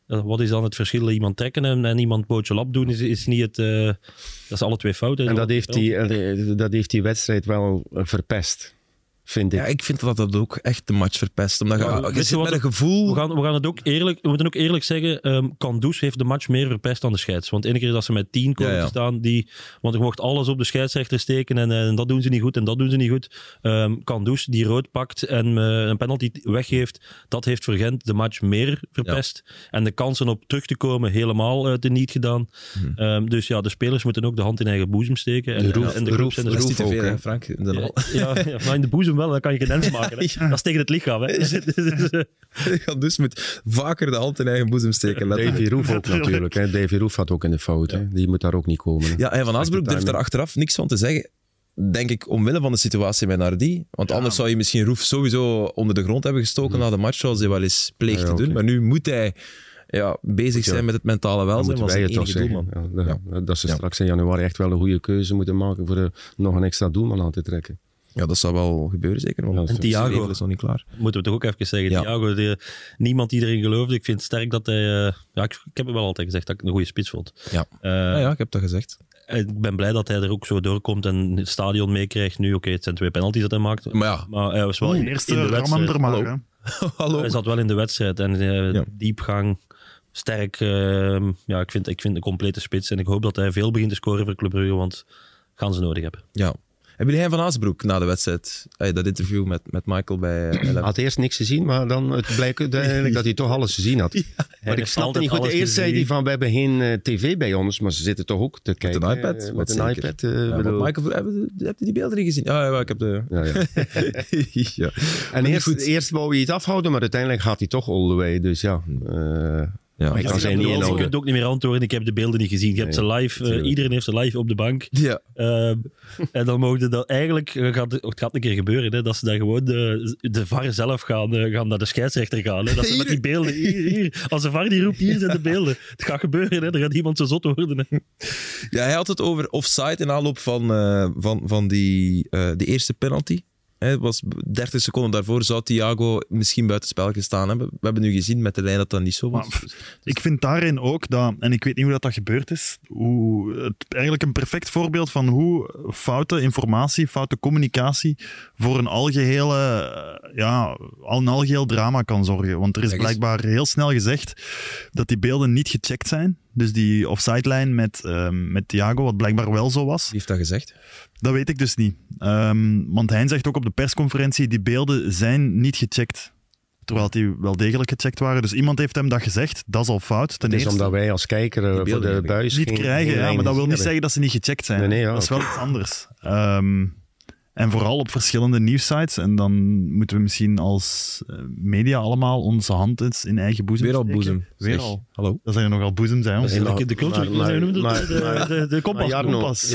eh, wat is dan het verschil? Iemand trekken en, en iemand pootje lap doen is, is niet het... eh, dat is alle twee fouten. En dat heeft, die, eh, dat heeft die wedstrijd wel verpest, vind ik. Ja, ik vind dat dat ook echt de match verpest. Omdat je, Ja, je je zit met een het- gevoel... We gaan, we gaan het ook eerlijk, we moeten ook eerlijk zeggen, ehm Kandus heeft de match meer verpest dan de scheids. Want ene keer dat ze met tien komen Ja, ja. te staan, die, want er mocht alles op de scheidsrechter steken en, en dat doen ze niet goed en dat doen ze niet goed. Ehm Kandus die rood pakt en eh, een penalty weggeeft, dat heeft voor Gent de match meer verpest. En de kansen op terug te komen helemaal uh, teniet gedaan. Ehm, dus ja, de spelers moeten ook de hand in eigen boezem steken. En, De roef- en de de clubs en de dat is roef niet te ook, veel, hè. hè, Frank. In de ja, lal. ja, ja, maar in de boezem wel, dan kan je geen dens maken. Hè. <laughs> Ja. Dat is tegen het lichaam. Hè. <laughs> <laughs> Dus, eh, Ja, dus moet vaker de hand in eigen boezem steken. Davy Roef ook natuurlijk. Hè. Davy Roef had ook in de fout. Hè. Die moet daar ook niet komen. hè. Ja, en Van Asbroek durft daar achteraf niks van te zeggen. Denk ik omwille van de situatie met Nardi. Want anders zou je misschien Roef sowieso onder de grond hebben gestoken na de match, zoals hij wel eens pleegt Ja, te doen. Maar nu moet hij ja, bezig zijn met het mentale welzijn toch enige doelman. Ja, dat, dat ze Ja. straks in januari echt wel een goede keuze moeten maken voor eh, nog een extra doelman aan te trekken. Ja, dat zou wel gebeuren, zeker. Want Ja, en Thiago. Is nog niet klaar. moeten we toch ook even zeggen. Ja. Thiago, de- niemand die erin geloofde. Ik vind het sterk dat hij... eh, ja, ik, ik heb het wel altijd gezegd dat ik een goede spits vond. Ja. Eh, Ja, ja, ik heb dat gezegd. Ik ben blij dat hij er ook zo doorkomt en het stadion meekrijgt nu. Oké, het zijn twee penalties dat hij maakt. Maar ja, Maar hij was wel in, eerste in de hem wedstrijd. er maar. <laughs> Hallo. Hij zat wel in de wedstrijd en eh, Ja. diepgang, sterk. eh, ja, ik vind, ik vind een complete spits. En ik hoop dat hij veel begint te scoren voor Club Brugge, want gaan ze nodig hebben. Ja. Hebben jullie Hein van Aasbroek na de wedstrijd, eh, dat interview met, met Michael bij eh, Hij Eleven? had eerst niks gezien, maar dan het blijkt uiteindelijk dat hij toch alles gezien had. <laughs> Maar ik snapte niet goed. Eerst zei hij van, we hebben geen eh, tv bij ons, maar ze zitten toch ook te kijken. een iPad? eh, Met een zeker. iPad. eh, Ja, bedoel- want Michael, heb je, heb je die beelden niet gezien? Ja, ja, ik heb de... ja, ja. <laughs> ja. En eerst, eerst wou hij het afhouden, maar uiteindelijk gaat hij toch all the way. Dus ja, eh, Ja. zijn niet wel Je inhouden. kunt ook niet meer antwoorden. Ik heb de beelden niet gezien. Je hebt ze live. eh, iedereen heeft ze live op de bank. Ja. Ehm, en dan mogen dat eigenlijk, eh, gaat, het gaat een keer gebeuren, hè, dat ze dan gewoon de, de VAR zelf gaan, eh, gaan naar de scheidsrechter gaan. Hè, dat ze met die beelden, hier, hier, als de VAR die roept, hier zijn de beelden. Het gaat gebeuren, hè, er gaat iemand zo zot worden. Hè. Ja, hij had het over offside in aanloop van, eh, van, van die, eh, die eerste penalty. Hè, was 30 seconden daarvoor zou Thiago misschien buitenspel gestaan hebben. We hebben nu gezien met de lijn dat dat niet zo was. Maar, ik vind daarin ook dat, en ik weet niet hoe dat, dat gebeurd is, hoe, het, eigenlijk een perfect voorbeeld van hoe foute informatie, foute communicatie voor een algehele, eh, ja, een algeheel drama kan zorgen. Want er is blijkbaar heel snel gezegd dat die beelden niet gecheckt zijn. Dus die offside-lijn met, ehm, met Thiago, wat blijkbaar wel zo was. Wie heeft dat gezegd? Dat weet ik dus niet. Ehm, want hij zegt ook op de persconferentie, die beelden zijn niet gecheckt. Terwijl die wel degelijk gecheckt waren. Dus iemand heeft hem dat gezegd. Dat is al fout. Ten Het is eerste. omdat wij als kijker eh, voor beelden de buis niet krijgen, ja, maar dat wil niet zeggen dat ze niet gecheckt zijn. Nee, nee, ja, dat is wel iets anders. Ehm, en vooral op verschillende nieuwsites. En dan moeten we misschien als eh, media allemaal onze hand eens in eigen boezem Weer al steken. boezem. Weer Zeg, al. Hallo? Dat zijn er nogal boezem zijn. Maar- de cultuur. de, de, de, de kompas. Kompas. Het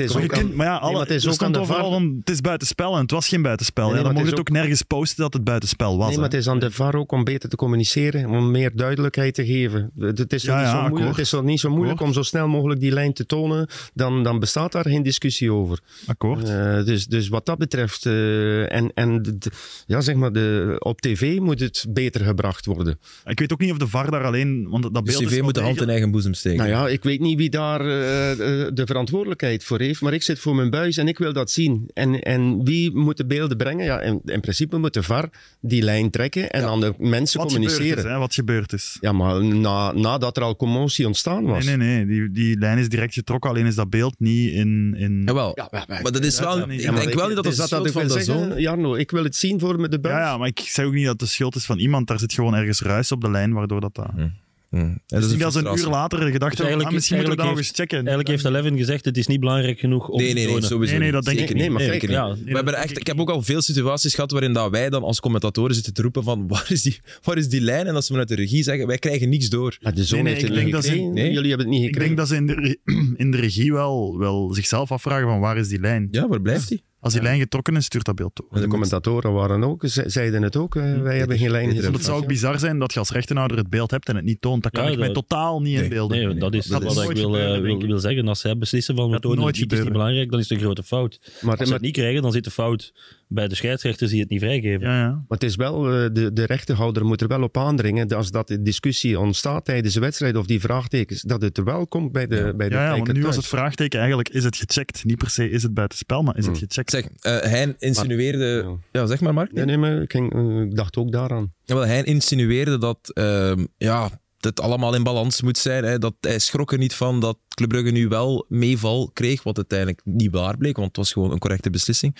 is Maar, ook je ja, alle, het is ook aan de VAR. het is buitenspel en het was geen buitenspel. Nee, ja, dan mocht het het ook nergens posten dat het buitenspel was. Nee, maar het is aan de VAR ook om beter te communiceren, om meer duidelijkheid te geven. Het is toch Ja, niet, zo moeilijk, akkoord. het is toch niet zo moeilijk Akkoord. om zo snel mogelijk die lijn te tonen, dan, dan bestaat daar geen discussie over. Akkoord. Eh, dus, dus wat dat betreft, eh, en, en de- de- ja, zeg maar, de, op tv moet het beter gebracht worden. Ik weet ook niet of de VAR daar alleen... Want dat beeld is TV moet de hand in eigen boezem steken. Nou ja, ik weet niet wie daar eh, eh, de verantwoordelijkheid voor heeft, maar ik zit voor mijn buis en ik wil dat zien. En, en wie moet de beelden brengen? Ja, in, in principe moet de VAR die lijn trekken en aan de mensen Wat gebeurd communiceren. is, hè, wat gebeurd is. Ja, maar na, nadat er al commotie ontstaan was. Nee, nee, nee. Die, die lijn is direct getrokken, alleen is dat beeld niet in... in... Jawel. Ja, maar, maar- Maar dat is wel... Ja, maar Ik denk wel niet dat dus dat schuld ik van wil de zeggen, zoon... Jarno, ik wil het zien voor met de buis. Ja, ja, maar ik zeg ook niet dat het de schuld is van iemand. Daar zit gewoon ergens ruis op de lijn, waardoor dat... dat... Hm. Ja, dat Dus is niet als een uur later gedacht hebben, eigenlijk- ah, misschien moeten we dat nog eens checken. Eigenlijk heeft Eleven gezegd, het is niet belangrijk genoeg om Nee, te nee, nee, sowieso Nee, nee, dat denk Zeker ik niet. Nee, maar Zeker kijk, niet. ja, We hebben echt, ik heb ook al veel situaties gehad waarin dat wij dan als commentatoren zitten te roepen van <laughs> waar is die, waar is die lijn? En als we vanuit de regie zeggen, wij krijgen niks door. Maar de zoon Nee, nee, heeft ik het niet denk dat ze- gekregen. nee. Jullie hebben het niet Ik gekregen. denk dat ze in de, re- <clears throat> in de regie wel, wel zichzelf afvragen van waar is die lijn? Ja, waar blijft die? Als die lijn getrokken is, stuurt dat beeld toe. de commentatoren waren ook, ze- zeiden het ook. wij hebben geen lijn. Want het zou ook bizar zijn dat je als rechtenhouder het beeld hebt en het niet toont. Dat kan Ja, ik mij totaal niet Nee. inbeelden. Nee, dat is dat wat is ik wil, eh, gebeuren, wil, wil zeggen. Als zij beslissen van we Dat tonen nooit het niet, is niet belangrijk, dan is het een grote fout. Maar, Als ze maar, het niet krijgen, dan zit de fout bij de scheidsrechters die het niet vrijgeven. Ja, ja. maar het is wel, eh, de, de rechtenhouder moet er wel op aandringen, dat als dat de discussie ontstaat tijdens de wedstrijd of die vraagtekens, dat het er wel komt bij de, bij de ja, ja want nu was thuis. het vraagteken eigenlijk, is het gecheckt? Niet per se is het buitenspel, maar is het Hmm. gecheckt? Zeg, eh, hij insinueerde... Ja. Ja, zeg maar, Mark. Nee, nee, maar ik, ging, eh, ik dacht ook daaraan. Jawel, hij insinueerde dat ehm, ja, het allemaal in balans moet zijn. Hè. Dat, hij schrok er niet van dat Club Brugge nu wel meeval kreeg, wat uiteindelijk niet waar bleek, want het was gewoon een correcte beslissing.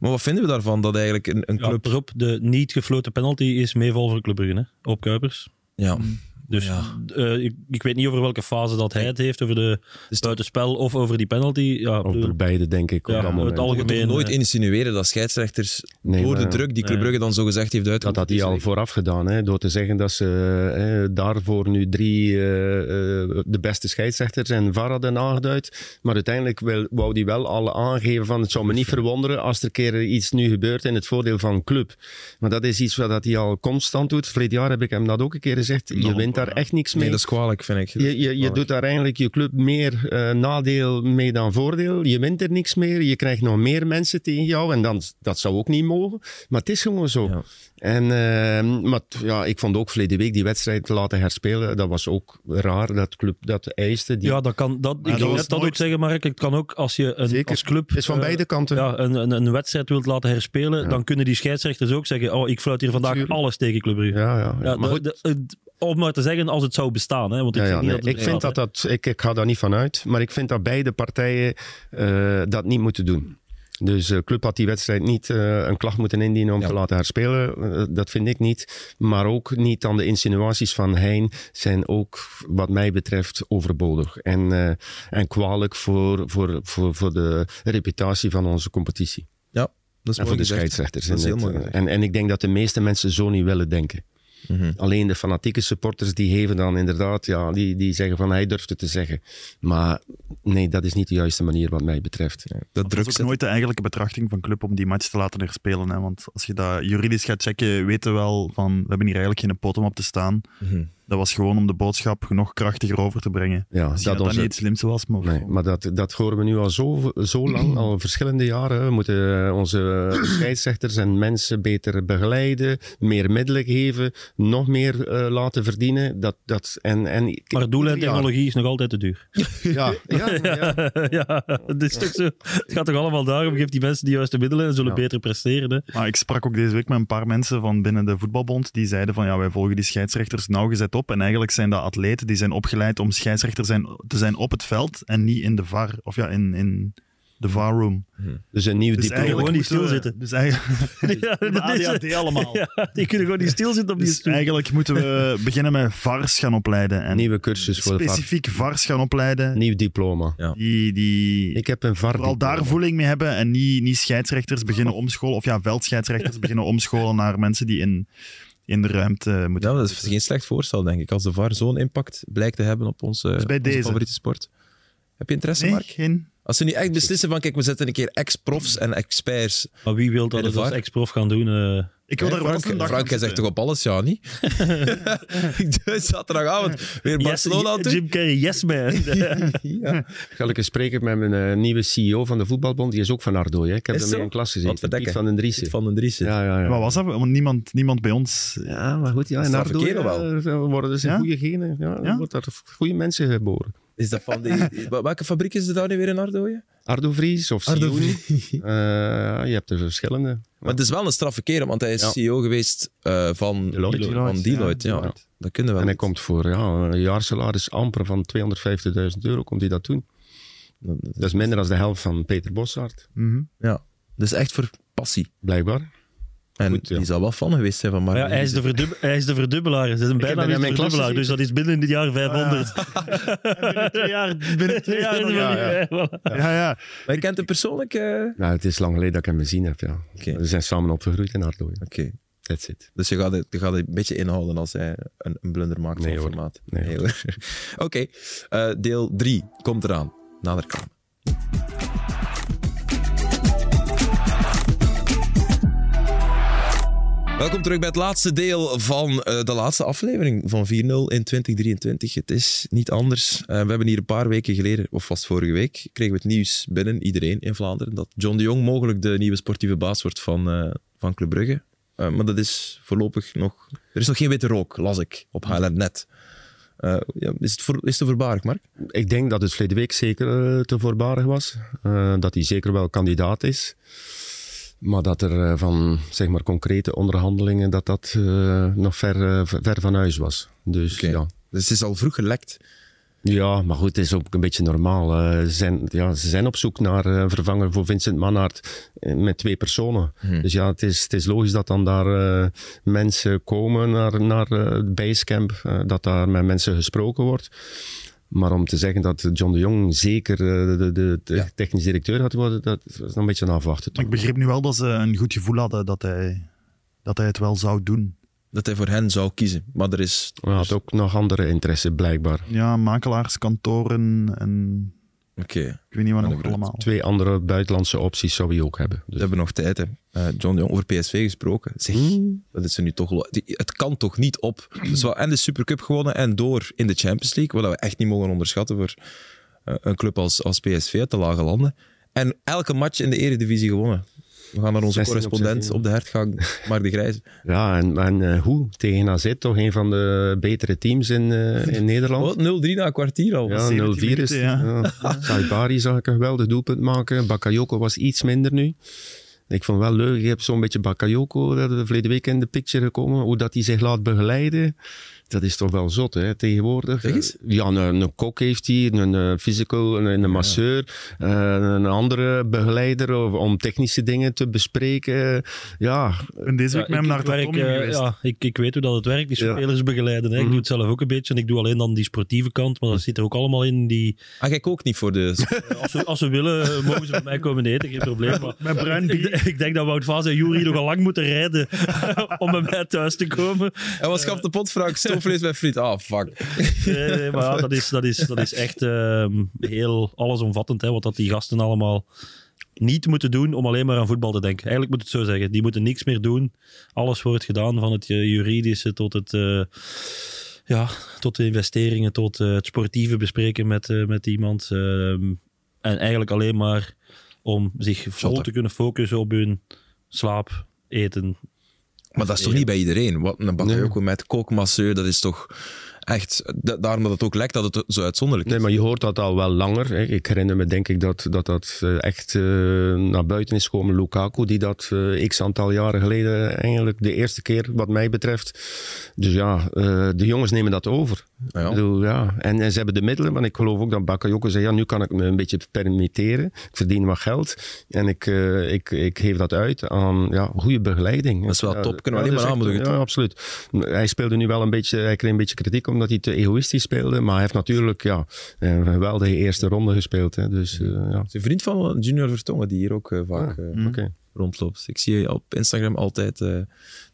Maar wat vinden we daarvan, dat eigenlijk een, een club... de niet gefloten penalty is meeval voor Club Brugge, hè, op Kuipers. Ja, Dus Ja. eh, ik, ik weet niet over welke fase dat hij het heeft, over de Dus buitenspel of over die penalty. Ja, Over beide, denk ik. op Ja, dat moment. het algemeen- toch nooit eh, insinueren dat scheidsrechters Nee, door de druk die Club. Brugge dan zo gezegd heeft uit. Dat had hij al vooraf gedaan, hè, door te zeggen dat ze eh, daarvoor nu drie eh, eh, de beste scheidsrechters en VAR hadden aangeduid. Maar uiteindelijk wil, wou hij wel al aangeven van het zou me niet verwonderen als er een keer iets nu gebeurt in het voordeel van een club. Maar dat is iets wat hij al constant doet. Verleden jaar heb ik hem dat ook een keer gezegd. Je wint daar ja. echt niks Nee, mee. dat is kwalijk, vind ik. Je, je, je doet daar eigenlijk je club meer eh, nadeel mee dan voordeel. Je wint er niks meer. Je krijgt nog meer mensen tegen jou. En dan, dat zou ook niet mogen. Maar het is gewoon zo. Ja. En, eh, maar t- ja, ik vond ook verleden week die wedstrijd te laten herspelen. Dat was ook raar dat club dat eiste. Die, ja, dat kan, dat, ik was net dat ook zeggen, Mark. Het kan ook als je een, Zeker. als club Het is van eh, beide kanten. ja, een, een, een wedstrijd wilt laten herspelen, Ja. dan kunnen die scheidsrechters ook zeggen oh, ik fluit hier vandaag Tuurlijk. alles tegen Club Brugge. ja, ja, ja. Ja, maar de- goed. Om maar te zeggen als het zou bestaan. Hè, want ik Ja, zeg ja, niet nee, dat ik vind dat dat, ik, ik ga daar niet van uit, maar ik vind dat beide partijen eh, dat niet moeten doen. Dus de club had die wedstrijd niet eh, een klacht moeten indienen om Ja. te laten herspelen. Eh, dat vind ik niet. Maar ook niet aan de insinuaties van Hein zijn ook, wat mij betreft, overbodig. En, eh, en kwalijk voor, voor, voor, voor de reputatie van onze competitie. Ja, dat is En mooi voor de gezegd. scheidsrechters. Dat is in heel het, mooi eh, gezegd. en, en ik denk dat de meeste mensen zo niet willen denken. Mhm. Alleen de fanatieke supporters die geven dan inderdaad, ja, die, die zeggen van hij durft het te zeggen. Maar nee, dat is niet de juiste manier wat mij betreft. Dat Dat druk is ook nooit de eigenlijke betrachting van club om die match te laten herspelen. Hè? Want als je dat juridisch gaat checken, weten we wel van we hebben hier eigenlijk geen potem op te staan. Mhm. Dat was gewoon om de boodschap nog krachtiger over te brengen. Ja, Misschien dat dat niet het slimste was, maar... Nee, maar dat, dat horen we nu al zo, zo lang, al verschillende jaren. We moeten onze <clears throat> scheidsrechters en mensen beter begeleiden, meer middelen geven, nog meer uh, laten verdienen. Dat, dat, en, en, maar doellijntechnologie is nog altijd te duur. <laughs> Ja, ja, ja. ja het, is toch zo, het gaat toch allemaal daarom, geef die mensen de juiste middelen en zullen beter presteren. Hè? Maar ik sprak ook deze week met een paar mensen van binnen de voetbalbond, die zeiden van ja, wij volgen die scheidsrechters nauwgezet op. En eigenlijk zijn dat atleten die zijn opgeleid om scheidsrechter zijn, te zijn op het veld en niet in de VAR. Of ja, in, in de VAR room. Dus een nieuw dus diploma. gewoon niet stilzitten. Dus eigenlijk... <laughs> <laughs> ja, dat ADHD allemaal. Ja, die kunnen gewoon niet stilzitten op die dus stoel. eigenlijk moeten we <laughs> beginnen met VARs gaan opleiden. En Nieuwe cursus voor Specifiek de VAR. VARs gaan opleiden. Nieuw diploma. Ja. Die, die Ik heb een VAR vooral daar voeling mee hebben en niet, niet scheidsrechters beginnen omscholen. Of ja, veldscheidsrechters beginnen omscholen naar mensen die in, in de ruimte moeten. Ja, dat is geen slecht voorstel, denk ik. Als de VAR zo'n impact blijkt te hebben op onze, Dus bij onze deze. favoriete sport. Heb je interesse, Nee, Mark? geen... Als ze nu echt beslissen van, kijk, we zetten een keer ex-profs en experts. Maar wie wil dat als ex-prof gaan doen? eh? Ik wil daar wel een dag Frank, jij zegt toch op alles ja, <laughs> niet? ik doe zaterdagavond weer Barcelona aan yes, toe. Jim Carrey, yes man. <laughs> Ja. Ga ik eens spreken met mijn eh, nieuwe CEO van de voetbalbond. Die is ook van Ardooi. Hè. Ik heb hem in een klas verdekken. Piet van den Driessen. Van den Driessen. Ja, ja, ja. Wat was dat? Want niemand, niemand bij ons... Ja, maar goed, ja, in Ardooi kerel wel. worden dus Ja? goede genen. Ja, Ja? Er wordt daar goede mensen geboren. Is dat van die, <laughs> welke fabriek is er daar nu weer in Ardooien? Ardo Vries of Ardo Sioen. Vries. <laughs> Eh, je hebt er verschillende. Maar het is wel een straffe kerel, want hij is Ja. CEO geweest eh, van Deloitte. Van Deloitte, ja. Deloitte. Dat kunnen we En hij komt voor ja, een jaarsalaris amper van 250.000 euro. Komt hij dat doen? Dat is minder dan de helft van Peter Bossaert, Mhm. Ja, dus echt voor passie. blijkbaar. En Goed, ja. die zal wel fan geweest zijn van Mark. Maar ja, hij, is de verdub- hij is de verdubbelaar. Ze is een bijna mijn verdubbelaar. Dus dat is binnen dit jaar 500. <laughs> binnen twee jaar, binnen <laughs> twee jaar. Ja, ja. Ja, ja. Maar je kent hem persoonlijk? eh? Nou, het is lang geleden dat ik hem gezien heb. Ja. Oké. We zijn samen opgegroeid in Ardooi. Oké. That's it. Dus je gaat, het, je gaat het een beetje inhouden als hij een, een blunder maakt Nee, van hoor. formaat. Nee, hoor. <laughs> Oké, eh, deel 3 komt eraan. Na Welkom terug bij het laatste deel van eh, de laatste aflevering van 4-0 in 2023. Het is niet anders. Eh, we hebben hier een paar weken geleden, of was het vorige week, kregen we het nieuws binnen, iedereen in Vlaanderen, dat John de Jong mogelijk de nieuwe sportieve baas wordt van, eh, van Club Brugge. Maar dat is voorlopig nog... Er is nog geen witte rook, las ik op Highland Net. Ja, is, het is te voorbarig, Mark? Ik denk dat het verleden week zeker te voorbarig was. Dat hij zeker wel kandidaat is. Maar dat er eh, van zeg maar, concrete onderhandelingen dat dat eh, nog ver, eh, ver van huis was. Dus ja. Dus het is al vroeg gelekt. Ja, maar goed, het is ook een beetje normaal. Ze, zijn, ja, ze zijn op zoek naar een vervanger voor Vincent Mannaert eh, met twee personen. Dus ja, het is, het is logisch dat dan daar mensen komen naar, naar het basecamp, dat daar met mensen gesproken wordt. Maar om te zeggen dat John de Jong zeker eh, de, de, de Ja. technisch directeur gaat worden, dat is nog een beetje aan afwachten. Ik begreep nu wel dat ze een goed gevoel hadden dat hij, dat hij het wel zou doen. Dat hij voor hen zou kiezen. Maar er is... Hij had ook nog andere interesse, blijkbaar. Ja, makelaars, kantoren en Oké. ik weet niet wat Maar nog dat allemaal. Twee andere buitenlandse opties zou hij ook hebben. We Dus. hebben nog tijd. Hè. Eh, John de Jong over PSV gesproken. Zeg, dat is er nu toch... Het kan toch niet op. Dus wel en de Supercup gewonnen en door in de Champions League. Wat we echt niet mogen onderschatten voor eh, een club als, als PSV uit de lage landen. En elke match in de Eredivisie gewonnen. We gaan naar onze 16 op correspondent 16. op de hertgang, Mark de Grijze. <laughs> Ja, en, en eh, hoe? Tegen AZ, toch een van de betere teams in, eh, in Nederland. Wat? 0-3 na een kwartier al. Ja, 0-4 17 is ja. ja. <laughs> Saibari zag ik een geweldig doelpunt maken. Bakayoko was iets minder nu. Ik vond wel leuk, je hebt zo'n beetje Bakayoko, dat is verleden week in de picture gekomen, hoe dat hij zich laat begeleiden. Dat is toch wel zot, hè, tegenwoordig. Eens. Ja, een, een kok heeft hij, een eh, physical, een, een masseur, eh, een andere begeleider om- technische dingen te bespreken. Ja, Ik ben deze week Ja, met hem ik- naar ik Tommy eh, geweest. ja, ik, ik weet hoe dat het werkt, die Ja. spelers begeleiden. Hè. Ik Mhm. doe het zelf ook een beetje en ik doe alleen dan die sportieve kant, maar dat zit er ook allemaal in. Die, Ah, jij kookt niet voor de... <laughs> als, ze, als ze willen, eh, mogen ze bij mij komen eten, geen probleem. Maar Met bruin ik, bier. ik, ik denk dat Wout Vaas en Jury nog al lang moeten rijden <laughs> om bij mij thuis te komen. En wat schaft de pot, Frank? Stoofvlees bij friet. Ah, fuck. Nee, nee, maar ja, dat is, dat is, dat is echt ehm, heel allesomvattend, hè, wat dat die gasten allemaal niet moeten doen om alleen maar aan voetbal te denken. Eigenlijk moet het zo zeggen. Die moeten niks meer doen. Alles wordt gedaan, van het eh, juridische tot het... eh, Ja, tot de investeringen, tot eh, het sportieve bespreken met, met iemand. ehm, en eigenlijk alleen maar om zich vol te kunnen focussen op hun slaap, eten. Maar dat is toch niet bij iedereen? Wat een bakayoko met kookmasseur, dat is toch echt... da- Daarom dat het ook lijkt dat het zo uitzonderlijk is. Nee, maar je hoort dat al wel langer. Hè. Ik herinner me denk ik dat dat, dat eh, echt eh, naar buiten is gekomen. Lukaku, die dat eh, x aantal jaren geleden eigenlijk de eerste keer wat mij betreft. Dus ja, de jongens nemen dat over. Ja. Ik bedoel, ja. En, en ze hebben de middelen, want ik geloof ook dat Bakayoko zei, ja, nu kan ik me een beetje permitteren. Ik verdien wat geld en ik, ik, ik geef dat uit aan ja, goede begeleiding. Dat is wel top. Kunnen we ja, alleen maar aanmoedigen, Ja, absoluut. Hij speelde nu wel een beetje, hij kreeg een beetje kritiek omdat hij te egoïstisch speelde, maar hij heeft natuurlijk ja, een geweldige eerste ronde gespeeld. Hè. Dus, eh, ja. Het is een vriend van Junior Vertongen, die hier ook eh, vaak Ah, eh, Oké. rondloopt. Ik zie op Instagram altijd eh,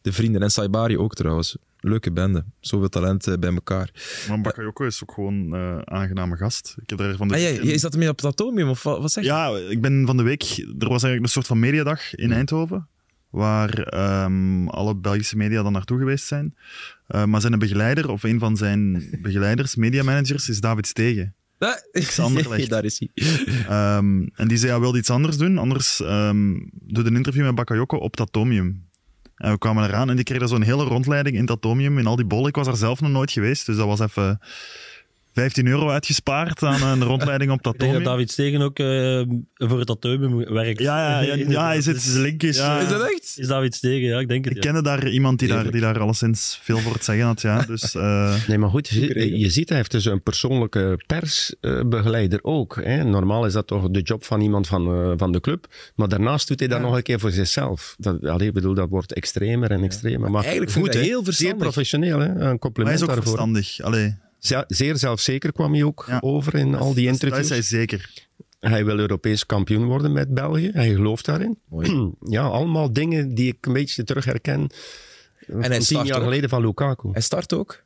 de vrienden. En Saibari ook trouwens. Leuke bende. Zoveel talent bij elkaar. Maar Bakayoko is ook gewoon een aangename gast. Ik heb daar van de Ah, week jij, een- is dat ermee op het atomium? Of wat, wat zeg je? Ja, ik ben van de week... Er was eigenlijk een soort van mediadag in Eindhoven, waar ehm, alle Belgische media dan naartoe geweest zijn. Eh, maar zijn begeleider, of een van zijn begeleiders, mediamanagers, is David Stegen. Ah, Anderlecht. <laughs> Daar is hij. Ehm, en die zei, ja, wilde iets anders doen, anders doe een interview met Bakayoko op het Atomium. En we kwamen eraan en die kreeg zo'n hele rondleiding in het Atomium, in al die bollen. Ik was daar zelf nog nooit geweest, dus dat was even 15 euro uitgespaard aan een <laughs> rondleiding op het Ik denk dat Atomium. David Stegen ook eh, voor het atomium werkt. Ja, ja, ja, ja, <laughs> hij zit- Dus de link is, Ja. Is dat echt? is David Stegen, ja, ik denk het. Ik ja. kende daar iemand die daar, die daar alleszins veel voor het zeggen had, ja. <laughs> Dus, eh, Nee, maar goed, je, ziet, hij heeft dus een persoonlijke persbegeleider ook. Hè. Normaal is dat toch de job van iemand van, eh, van de club. Maar daarnaast doet hij dat Ja. nog een keer voor zichzelf. Dat, allee, ik bedoel, dat wordt extremer en extremer. Maar Eigenlijk vind ik goed, dat heel Zeer verstandig. professioneel, hè. een maar hij compliment is ook daarvoor. verstandig. Allee, Zeer zelfzeker kwam hij ook Ja. over in al die dat is interviews. hij zeker. Hij wil Europees kampioen worden met België. Hij gelooft daarin. Mooi. <clears throat> Ja, allemaal dingen die ik een beetje terug herken. En hij tien start jaar ook. geleden van Lukaku. Hij start ook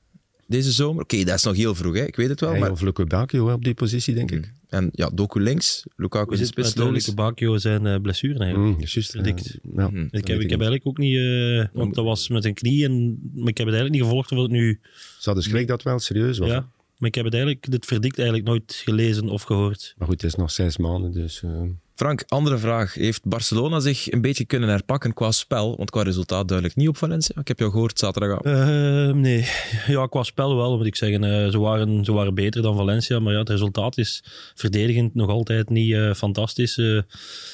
deze zomer. Oké, dat is nog heel vroeg, hè? ik weet het wel. Maar... of Lukaku op die positie, denk ik. En ja, Doku links, Lukaku het spits, met logisch. Luke Bakio zijn eh, blessuren eigenlijk? Mm, juist, Verdikt. eh, ja. Mhm. Ik heb, ik heb eigenlijk ook niet, eh, want dat was met een knie, en, maar ik heb het eigenlijk niet gevolgd of het nu, Ze hadden schrik dat het wel serieus was. ja, maar ik heb het eigenlijk, dit verdikt eigenlijk nooit gelezen of gehoord. Maar goed, het is nog zes maanden, dus... eh, Frank, andere vraag. Heeft Barcelona zich een beetje kunnen herpakken qua spel? Want qua resultaat duidelijk niet op Valencia. Ik heb jou gehoord zaterdagavond. Eh, nee, <laughs> ja, qua spel wel, moet ik zeggen. Eh, ze, waren, ze waren beter dan Valencia, maar ja, het resultaat is verdedigend nog altijd niet eh, fantastisch. Eh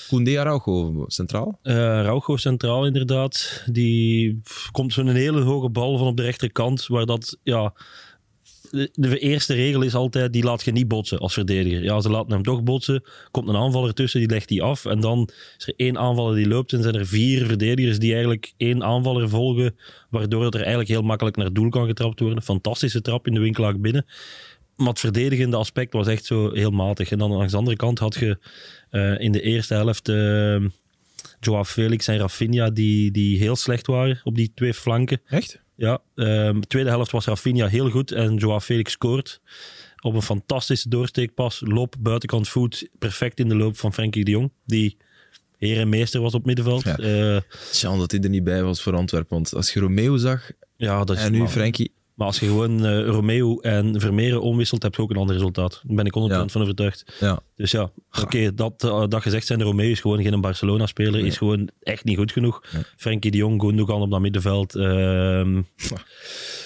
Koundé Araujo centraal. Raucho centraal inderdaad. Die komt zo'n hele hoge bal van op de rechterkant. Waar dat, ja... De, eerste regel is altijd, die laat je niet botsen als verdediger. Ja, ze laten hem toch botsen. Komt een aanvaller tussen, die legt die af. En dan is er één aanvaller die loopt en zijn er vier verdedigers die eigenlijk één aanvaller volgen. Waardoor er eigenlijk heel makkelijk naar doel kan getrapt worden. Fantastische trap in de winkelhaak binnen. Maar het verdedigende aspect was echt zo heel matig. En dan langs de andere kant had je eh, in de eerste helft... eh, Joao Felix en Rafinha die, die heel slecht waren op die twee flanken. Echt? Ja, ehm, de tweede helft was Rafinha heel goed en Joao Felix scoort op een fantastische doorsteekpas. Loop, buitenkant voet, perfect in de loop van Frenkie de Jong, die heer en meester was op middenveld. Ja. Tja, dat hij er niet bij was voor Antwerpen. Want als je Romeo zag ja dat is en nu Frenkie... maar als je gewoon eh, Romeo en Vermeeren omwisselt, heb je ook een ander resultaat. Daar ben ik 100% Ja. van overtuigd. Ja. Dus ja, oké, dat, eh, dat gezegd zijn, Romeo is gewoon geen Barcelona-speler, Nee. is gewoon echt niet goed genoeg. Nee. Frenkie de Jong, Gundogan op dat middenveld. ehm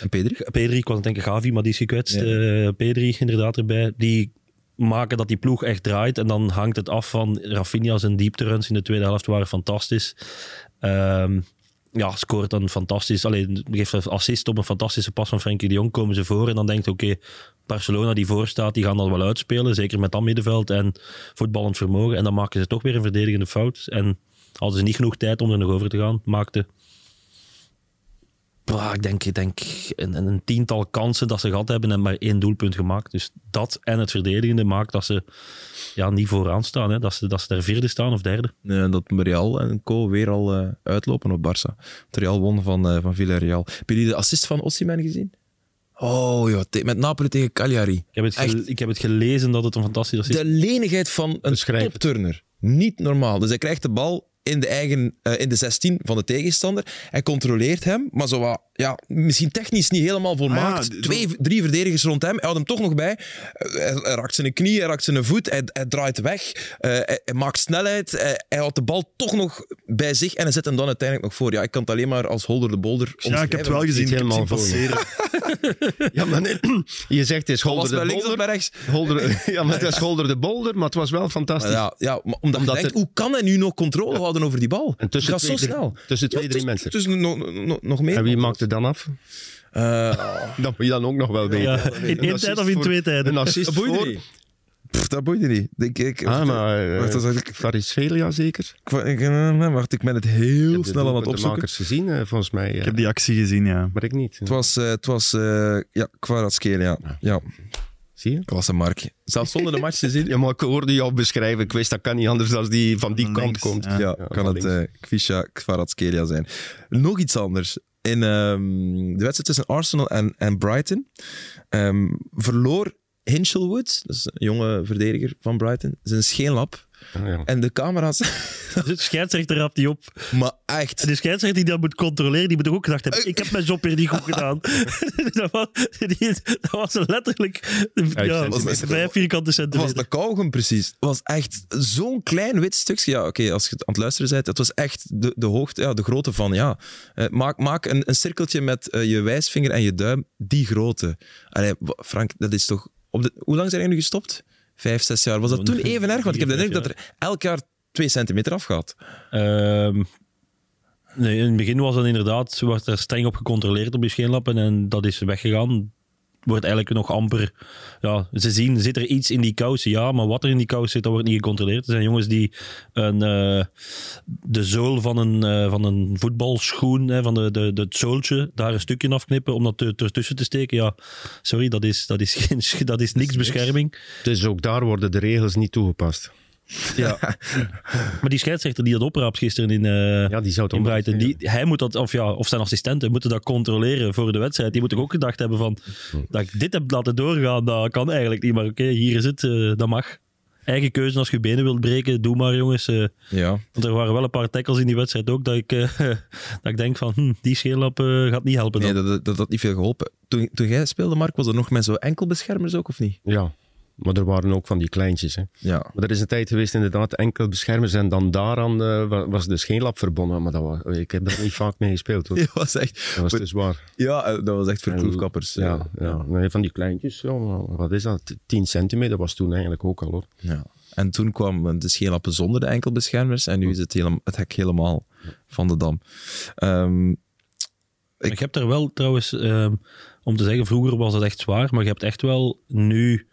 En Pedri? Pedri, ik was aan het denken Gavi, maar die is gekwetst. Ja. Eh, Pedri inderdaad erbij. Die maken dat die ploeg echt draait. En dan hangt het af van Rafinha's en diepteruns in de tweede helft waren fantastisch. Ehm, ja, scoort dan fantastisch. Alleen geeft een assist op een fantastische pas van Frenkie de Jong. Komen ze voor en dan denkt oké, Barcelona die voor staat, die gaan dat wel uitspelen. Zeker met dat middenveld en voetballend vermogen. En dan maken ze toch weer een verdedigende fout. En hadden ze niet genoeg tijd om er nog over te gaan. Maakte Ik denk, ik denk een, een tiental kansen dat ze gehad hebben en maar één doelpunt gemaakt. Dus dat en het verdedigende maakt dat ze ja, niet vooraan staan. Hè. Dat, ze, dat ze daar vierde staan of derde. Eh, dat Real en Co. weer al eh, uitlopen op Barça. Het Real won van, eh, van Villarreal. Hebben jullie de assist van Osimhen gezien? Oh ja, met Napoli tegen Cagliari. Ik heb het, Echt? ik heb het gelezen dat het een fantastisch is. De lenigheid van een topturner. Niet normaal. Dus hij krijgt de bal in de, eigen, eh, in de 16 van de tegenstander. Hij controleert hem, maar zo wat, ja, misschien technisch niet helemaal volmaakt. Ah ja, Twee, drie verdedigers rond hem. Hij houdt hem toch nog bij. Eh, Hij, hij raakt zijn knie, hij raakt zijn voet, hij, hij draait weg. Eh, hij, hij maakt snelheid. Hij, hij houdt de bal toch nog bij zich en hij zet hem dan uiteindelijk nog voor. Ja, ik kan het alleen maar als holder de bolder Ja, ik heb het wel gezien. Ik heb het zien helemaal passeren. <laughs> Ja, maar nee, <clears throat> je zegt het is Was Holder de naar links of Bolder. rechts? Holder, <laughs> ja, maar het Holder de Bolder, maar het was wel fantastisch. Ja, ja maar omdat, Omdat je denkt, het- hoe kan hij nu nog controle houden over die bal? En tussen Het gaat zo twee, drie- snel. tussen twee, Ja, drie tussen- mensen. tussen nog, nog, nog meer. En wie maakt het dan af? Eh, <laughs> Dat moet je dan ook nog wel weten. Ja, in één tijd of in voor- twee tijden? Een assist dat boeit voor... niet. Pff, dat boeit niet. Ik, ik, Ah, maar wacht, wacht, Varisvelia zeker? ik, ik, eh, wacht, ik ben het heel Ik heb snel aan het de opzoeken. makers gezien, eh, volgens mij. Ik eh, heb die actie gezien, ja. Maar ik niet. Het was, eh, het was eh, ja, Kvaratskhelia. Ja. ja, Zie je? klasse Mark. Zelfs zonder de match te zien. <laughs> Ja, maar ik hoorde jou beschrijven. Ik wist dat kan niet anders dan die van die Van kant links, komt. ja. Ja, Ja, kan het eh Kvisha Kvaratskhelia zijn. Nog iets anders. In ehm, de wedstrijd tussen Arsenal en, en Brighton ehm, verloor Hinchelwood, dat is een jonge verdediger van Brighton, zijn scheenlap. Ah, ja. En de camera's... <laughs> <laughs> De scheidsrechter raapt die op. maar echt... En de scheidsrechter die dat moet controleren, die moet ook gedacht hebben, ik heb mijn job weer niet goed gedaan. <laughs> dat, was, die, dat was letterlijk ja, centimeter. vijf vierkante Het was centimeter. de kauwgom precies. Het was echt zo'n klein wit stukje. Ja, oké, als je het aan het luisteren bent, het was echt de, de hoogte, ja, de grootte van, ja. Eh, maak maak een, een cirkeltje met eh, je wijsvinger en je duim, die grootte. Allee, Frank, dat is toch... Op de, hoe lang zijn jullie gestopt? Vijf, zes jaar. Was dat toen even erg? Want ik heb de indruk dat er elk jaar twee centimeter afgaat. Ehm, nee, in het begin was dat inderdaad, wordt er streng op gecontroleerd op die scheenlappen en dat is weggegaan. Wordt eigenlijk nog amper, ja, ze zien, zit er iets in die kousen? Ja, maar wat er in die kous zit, dat wordt niet gecontroleerd. Er zijn jongens die een, eh, de zool van een, eh, van een voetbalschoen, hè, van de, de, de, het zooltje, daar een stukje afknippen om dat er- ertussen te steken. Ja, sorry, dat is, dat is, geen, <laughs> dat is niks bescherming. Dus ook daar worden de regels niet toegepast. Ja. <laughs> maar die scheidsrechter die dat opraapt gisteren in, eh, Ja, die zou het in Brighton, die, hij moet dat, of, ja, of zijn assistenten moeten dat controleren voor de wedstrijd. Die moeten ook gedacht hebben van, dat ik dit heb laten doorgaan, dat kan eigenlijk niet. Maar oké, hier is het, eh, dat mag. Eigen keuze, als je je benen wilt breken, doe maar jongens. eh. Ja. want er waren wel een paar tackles in die wedstrijd ook, dat ik, eh, <laughs> dat ik denk van, hm, die scheellap eh, gaat niet helpen. Nee, dan. dat, dat, dat had niet veel geholpen. Toen, toen jij speelde, Mark, was er nog met zo enkelbeschermers ook, of niet? Ja, maar er waren ook van die kleintjes. Hè. Ja. Maar er is een tijd geweest inderdaad enkel beschermers en dan daaraan eh, wa- was de scheenlap verbonden. Maar dat was, ik heb daar niet vaak mee gespeeld. Hoor. <laughs> Dat was echt... Dat was dus waar. Ja, eh, dat was echt voor proefkappers. Ja, ja. Nee, van die kleintjes, ja, wat is dat? 10 centimeter was toen eigenlijk ook al hoor. Ja. En toen kwam de scheenlappen zonder de enkelbeschermers en nu is het, helemaal, het hek helemaal van de dam. Ehm, Ik heb daar wel trouwens, ehm, om te zeggen, vroeger was het echt zwaar, maar je hebt echt wel nu.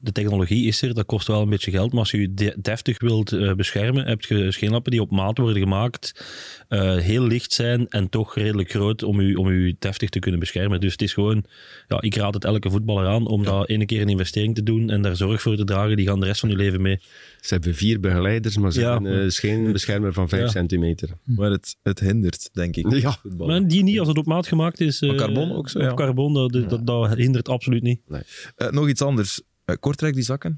De technologie is er, dat kost wel een beetje geld. Maar als je je de- deftig wilt eh, beschermen, heb je scheenlappen die op maat worden gemaakt, eh, heel licht zijn en toch redelijk groot om je, om je deftig te kunnen beschermen. Dus het is gewoon, ja, ik raad het elke voetballer aan om daar ene keer een investering te doen en daar zorg voor te dragen. Die gaan de rest van je leven mee. Ze hebben vier begeleiders, maar ze Ja. hebben een scheenbeschermer van 5 Ja. centimeter. maar het, het hindert, denk ik. Ja. voetbal. Maar die niet, als het op maat gemaakt is. Eh, carbon ook zo, Op ja. carbon, dat, dat, dat hindert absoluut niet. Eh, nog iets anders. Eh, Kortrijk, die zakken.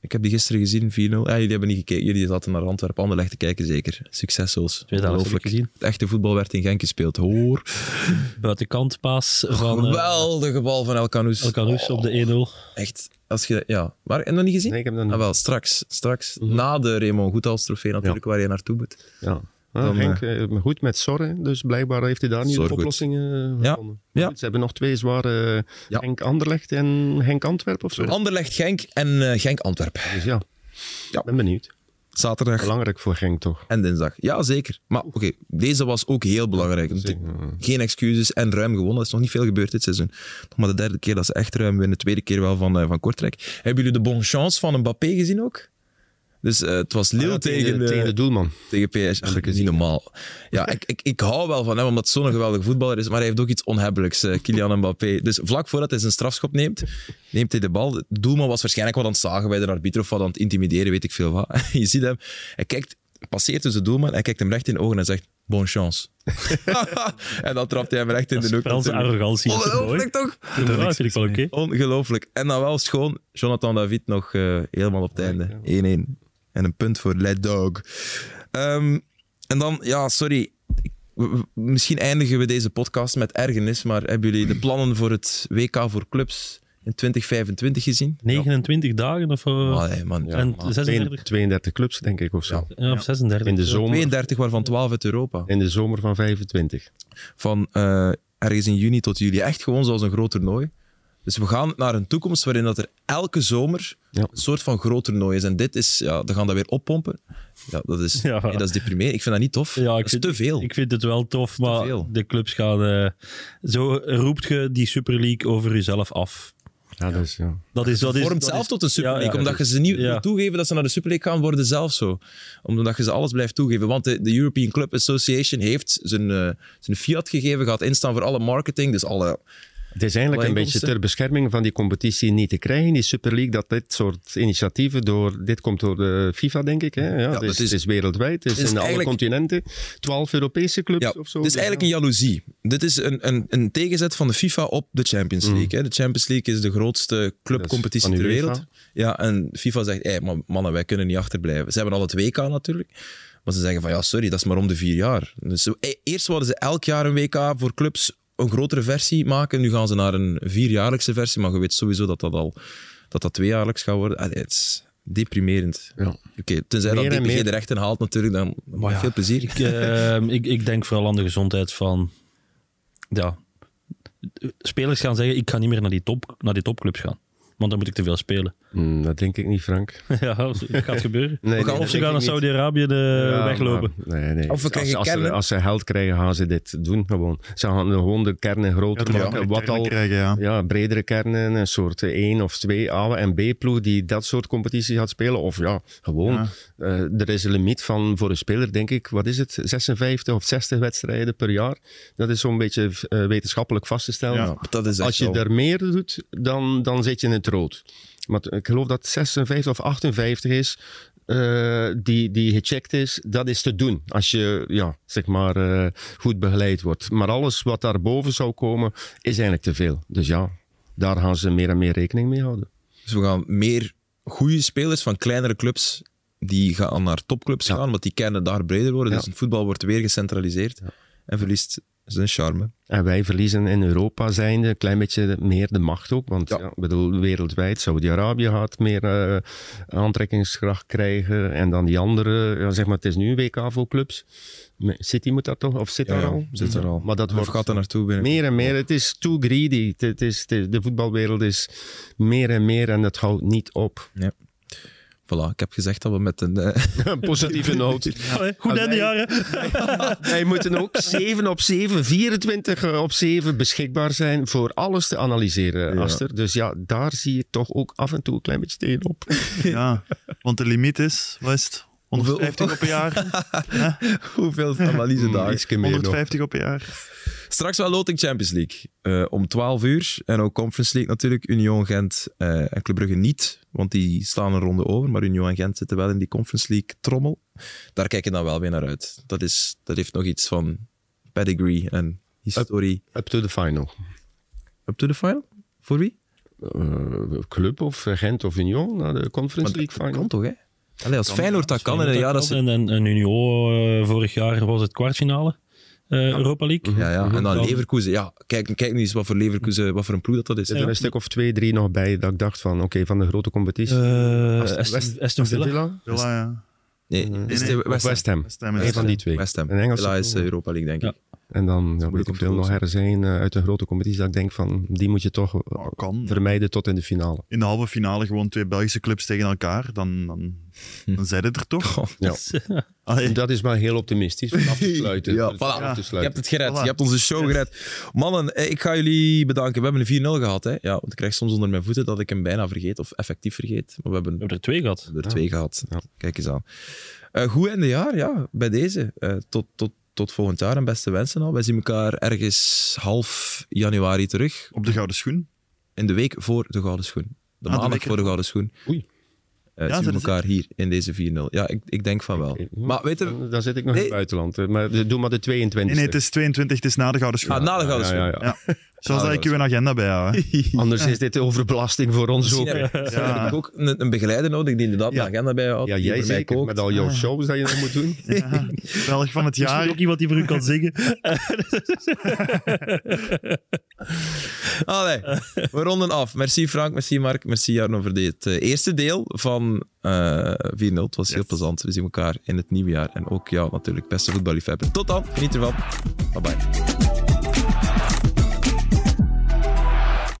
Ik heb die gisteren gezien, 4-0. Ja, jullie hebben niet gekeken. Jullie zaten naar Antwerpen, Anderlecht te kijken, zeker. Succesvols. Heb Ongelooflijk. gezien. Het echte voetbal werd in Genk gespeeld. Hoor. Buitenkant paas van eh, Geweldige bal van El Canoes. El Canoes op de 1-0. Echt. Als je, ja. Maar, en nog niet gezien? Nee, ik heb dat niet. Ah, wel, straks. Straks. Mhm. Na de Raymond Goethals trofee natuurlijk, waar je naartoe moet. Ja. Ah, Dan, Henk, eh, goed met Sorre, dus blijkbaar heeft hij daar niet Zorg de goed. oplossingen Ja. gevonden. Ja. Ze hebben nog twee zware, eh, Ja. Henk Anderlecht en Henk Antwerpen of zo. Anderlecht, Genk en eh, Genk Antwerpen. Dus ja, Ja. ben benieuwd. Zaterdag Belangrijk voor Genk toch? en dinsdag. Ja, zeker. Maar oké, deze was ook heel belangrijk. Zeker. Geen excuses en ruim gewonnen. Er is nog niet veel gebeurd dit seizoen. Nog maar de derde keer dat ze echt ruim winnen. De tweede keer wel van, eh, van Kortrijk. Hebben jullie de bon chance van Mbappé gezien ook? Dus eh, het was Lille Ah, ja, tegen, de, tegen de doelman. tegen PSG. Ach, niet normaal. Ja, ik, ik, ik hou wel van hem, omdat het zo'n geweldige voetballer is. Maar hij heeft ook iets onhebbelijks, eh, Kylian Mbappé. Dus vlak voordat hij zijn strafschop neemt, neemt hij de bal. De doelman was waarschijnlijk wat aan het zagen bij de arbiter of wat aan het intimideren, weet ik veel wat. <laughs> Je ziet hem, hij kijkt, passeert tussen de doelman, hij kijkt hem recht in de ogen en zegt, bon chance. <laughs> en dan trapt hij hem recht in de hoek. Franse arrogantie. Ongelooflijk toch? Ja, dat vind ik wel oké. Ongelooflijk. En dan wel schoon, Jonathan David nog eh, helemaal op het einde. 1-1. En een punt voor Les Dog. Ehm, En dan, ja, sorry. Misschien eindigen we deze podcast met ergernis, maar hebben jullie de plannen voor het WK voor clubs in 2025 gezien? 29 dagen of, uh, Allee, man. en man. 36 32 clubs, denk ik, of zo. ja, of 36. In de Ja. zomer, 32, waarvan 12 uit Europa. in de zomer van 25. Van eh, ergens in juni tot juli. Echt gewoon zoals een groot toernooi. Dus we gaan naar een toekomst waarin dat er elke zomer Ja. een soort van groot toernooi is. En dit is, ja, dan gaan dat weer oppompen. Ja, dat is, Ja. nee, dat is deprimerend. Ik vind dat niet tof. Ja, dat ik is vind, te veel. Ik vind het wel tof, maar veel. de clubs gaan... eh, zo roept je die Super League over jezelf af. Ja, dus, ja. Dat is, dat is, vormt dat zelf is- tot een Super League. ja, omdat dat je ze niet ja. wil toegeven dat ze naar de Super League gaan, worden zelf zo. Omdat je ze alles blijft toegeven. Want de, de European Club Association heeft zijn, eh, zijn fiat gegeven, gaat instaan voor alle marketing. Dus alle... Het is eigenlijk een beetje ter bescherming van die competitie niet te krijgen, die Super League, dat dit soort initiatieven door... Dit komt door de FIFA, denk ik. Hè? Ja, het, is, dat is- het is wereldwijd. Het is, in alle continenten. Twaalf Europese clubs Ja, of zo. het is eigenlijk een jaloezie. Dit is een, een, een tegenzet van de FIFA op de Champions League. Hè. De Champions League is de grootste clubcompetitie ter wereld. Ja, en FIFA zegt, hey, man- mannen, wij kunnen niet achterblijven. Ze hebben al het WK natuurlijk. Maar ze zeggen van, ja, sorry, dat is maar om de vier jaar. Dus eh, eerst wilden ze elk jaar een WK voor clubs een grotere versie maken. Nu gaan ze naar een vierjaarlijkse versie. Maar je weet sowieso dat dat al dat dat tweejaarlijks gaat worden. Allee, het is deprimerend. Ja. Oké, tenzij Meer dat DPG meer. de rechten haalt natuurlijk, dan Maar ja, veel plezier. Ik, eh, ik, ik denk vooral aan de gezondheid van... Ja, spelers gaan zeggen, ik ga niet meer naar die, top, naar die topclubs gaan. Want dan moet ik te veel spelen. Hmm, dat denk ik niet, Frank. <laughs> ja, dat gaat gebeuren. Nee, gaan- nee, of ze gaan naar. Saudi-Arabië de Ja, weglopen. maar- nee, nee. Of we krijgen als, als, ze, kernen. als ze geld krijgen, gaan ze dit doen gewoon. Ze gaan gewoon de kernen groter Ja, maken. wat al, krijgen, ja. ja, bredere kernen, een soort één of twee A- en B-ploeg die dat soort competities gaat spelen. Of ja, gewoon. Ja. eh, er is een limiet van voor een speler, denk ik, wat is het? 56 of 60 wedstrijden per jaar. Dat is zo'n beetje eh, wetenschappelijk vast te stellen. Ja. Dat is echt Als je daar meer doet, dan, dan zit je in het rood. Maar ik geloof dat 56 of 58 is, eh, die, die gecheckt is, dat is te doen. Als je, ja, zeg maar, eh, goed begeleid wordt. Maar alles wat daarboven zou komen, is eigenlijk te veel. Dus ja, daar gaan ze meer en meer rekening mee houden. Dus we gaan meer goede spelers van kleinere clubs, die gaan naar topclubs Ja. gaan, want die kernen daar breder worden. Ja. Dus het voetbal wordt weer gecentraliseerd en verliest zijn charme. En wij verliezen in Europa zijnde een klein beetje meer de macht ook. Want Ja. ja. bedoel, wereldwijd, Saudi-Arabië gaat meer eh, aantrekkingskracht krijgen. En dan die andere, ja, zeg maar, het is nu een WK voor clubs. City moet dat toch? Of zit Ja, ja, al? zit er al. Maar dat Of wordt gaat er naartoe binnen? meer en meer. Het is too greedy. Het, is, is- de voetbalwereld is meer en meer en het houdt niet op. Voilà, ik heb gezegd dat we met een... eh, <laughs> Positieve noot. Allee, goed einde jaren. <laughs> Wij moeten ook 7 op 7, 24 op 7 beschikbaar zijn voor alles te analyseren, Ja. Aster. Dus ja, daar zie je toch ook af en toe een klein beetje tegenop. Ja, want de limiet is, wat is het? 150 op een jaar? Hoeveel <laughs> <laughs> analyse dagen? Ietsje meer nog. 150 op een jaar? Straks wel loting Champions League. Eh, om 12 uur. En ook Conference League natuurlijk. Union Gent eh, en Club Brugge niet. Want die staan een ronde over. Maar Union en Gent zitten wel in die Conference League trommel. Daar kijk je dan wel weer naar uit. Dat, is, dat heeft nog iets van pedigree en historie. Up to the final. Up to the final? Voor wie? Eh, club of Gent of Union naar de Conference Maar League dat final. kan toch, hè? Allee, als Feyenoord dat kan in een jaar dat ze... En, en, en Union, eh, vorig jaar was het kwartfinale eh, Europa League. Ja, ja. En dan Leverkusen. Ja, kijk, kijk nu eens wat voor Leverkusen, wat voor een ploeg dat, dat is. Er zitten een stuk of twee, drie nog bij dat ik dacht van, oké, van de grote competitie. Eh, Aston- Villa. Villa? Villa, ja. Nee, is nee, Of West Ham? West Ham. West Ham is Een van die twee. West Ham. Een Engelse Villa is Europa League, denk ik. En dan ja, weet ik veel nog er zijn eh, uit een grote competitie dat ik denk van, die moet je toch kan. vermijden tot in de finale. In de halve finale gewoon twee Belgische clubs tegen elkaar, dan, dan, dan zijn het er toch? <laughs> Ja. Allee, Dat is wel heel optimistisch om af <laughs> te sluiten. Ja, Dus voilà. af te Je hebt het gered. Voilà. Je hebt onze show gered. Mannen, eh, ik ga jullie bedanken. We hebben een 4-0 gehad. Hè? Ja, want ik krijg soms onder mijn voeten dat ik hem bijna vergeet, of effectief vergeet. Maar we hebben We hebben er twee gehad. we hebben er twee gehad. Ja. Kijk eens aan. Eh, goed einde jaar, ja, bij deze. Eh, tot, tot, tot volgend jaar en beste wensen al. Wij zien elkaar ergens half januari terug. op de gouden schoen. In de week voor de Gouden Schoen. De Ah, maandag voor de Gouden Schoen. Oei. Eh, Ja, zien we dat is- elkaar hier in deze 4-0. Ja, ik, ik denk van wel. Maar weet je... Dan, dan zit ik nog in het buitenland. Maar doe maar de 22e. Nee, nee, het is 22, het is na de Gouden Schoen. Ah, na de Gouden ja, Schoen. ja, ja. <laughs> Zoals dat ik uw agenda bijhoud. <laughs> Anders is dit overbelasting voor ons ook. Heb, ik ook een, een begeleider nodig die inderdaad Ja. de agenda bijhoudt. Ja, jij zeker, met al jouw shows dat je nog moet doen. <laughs> Ja. Belg van het jaar. ook iemand die voor u kan zingen. Allee, we ronden af. Merci Frank, merci Mark, merci Jarno voor dit eh, eerste deel van eh 4-0. Het was heel plezant. We zien elkaar in het nieuwe jaar. En ook jou natuurlijk, beste voetballiefhebber. Tot dan, geniet ervan. Bye bye.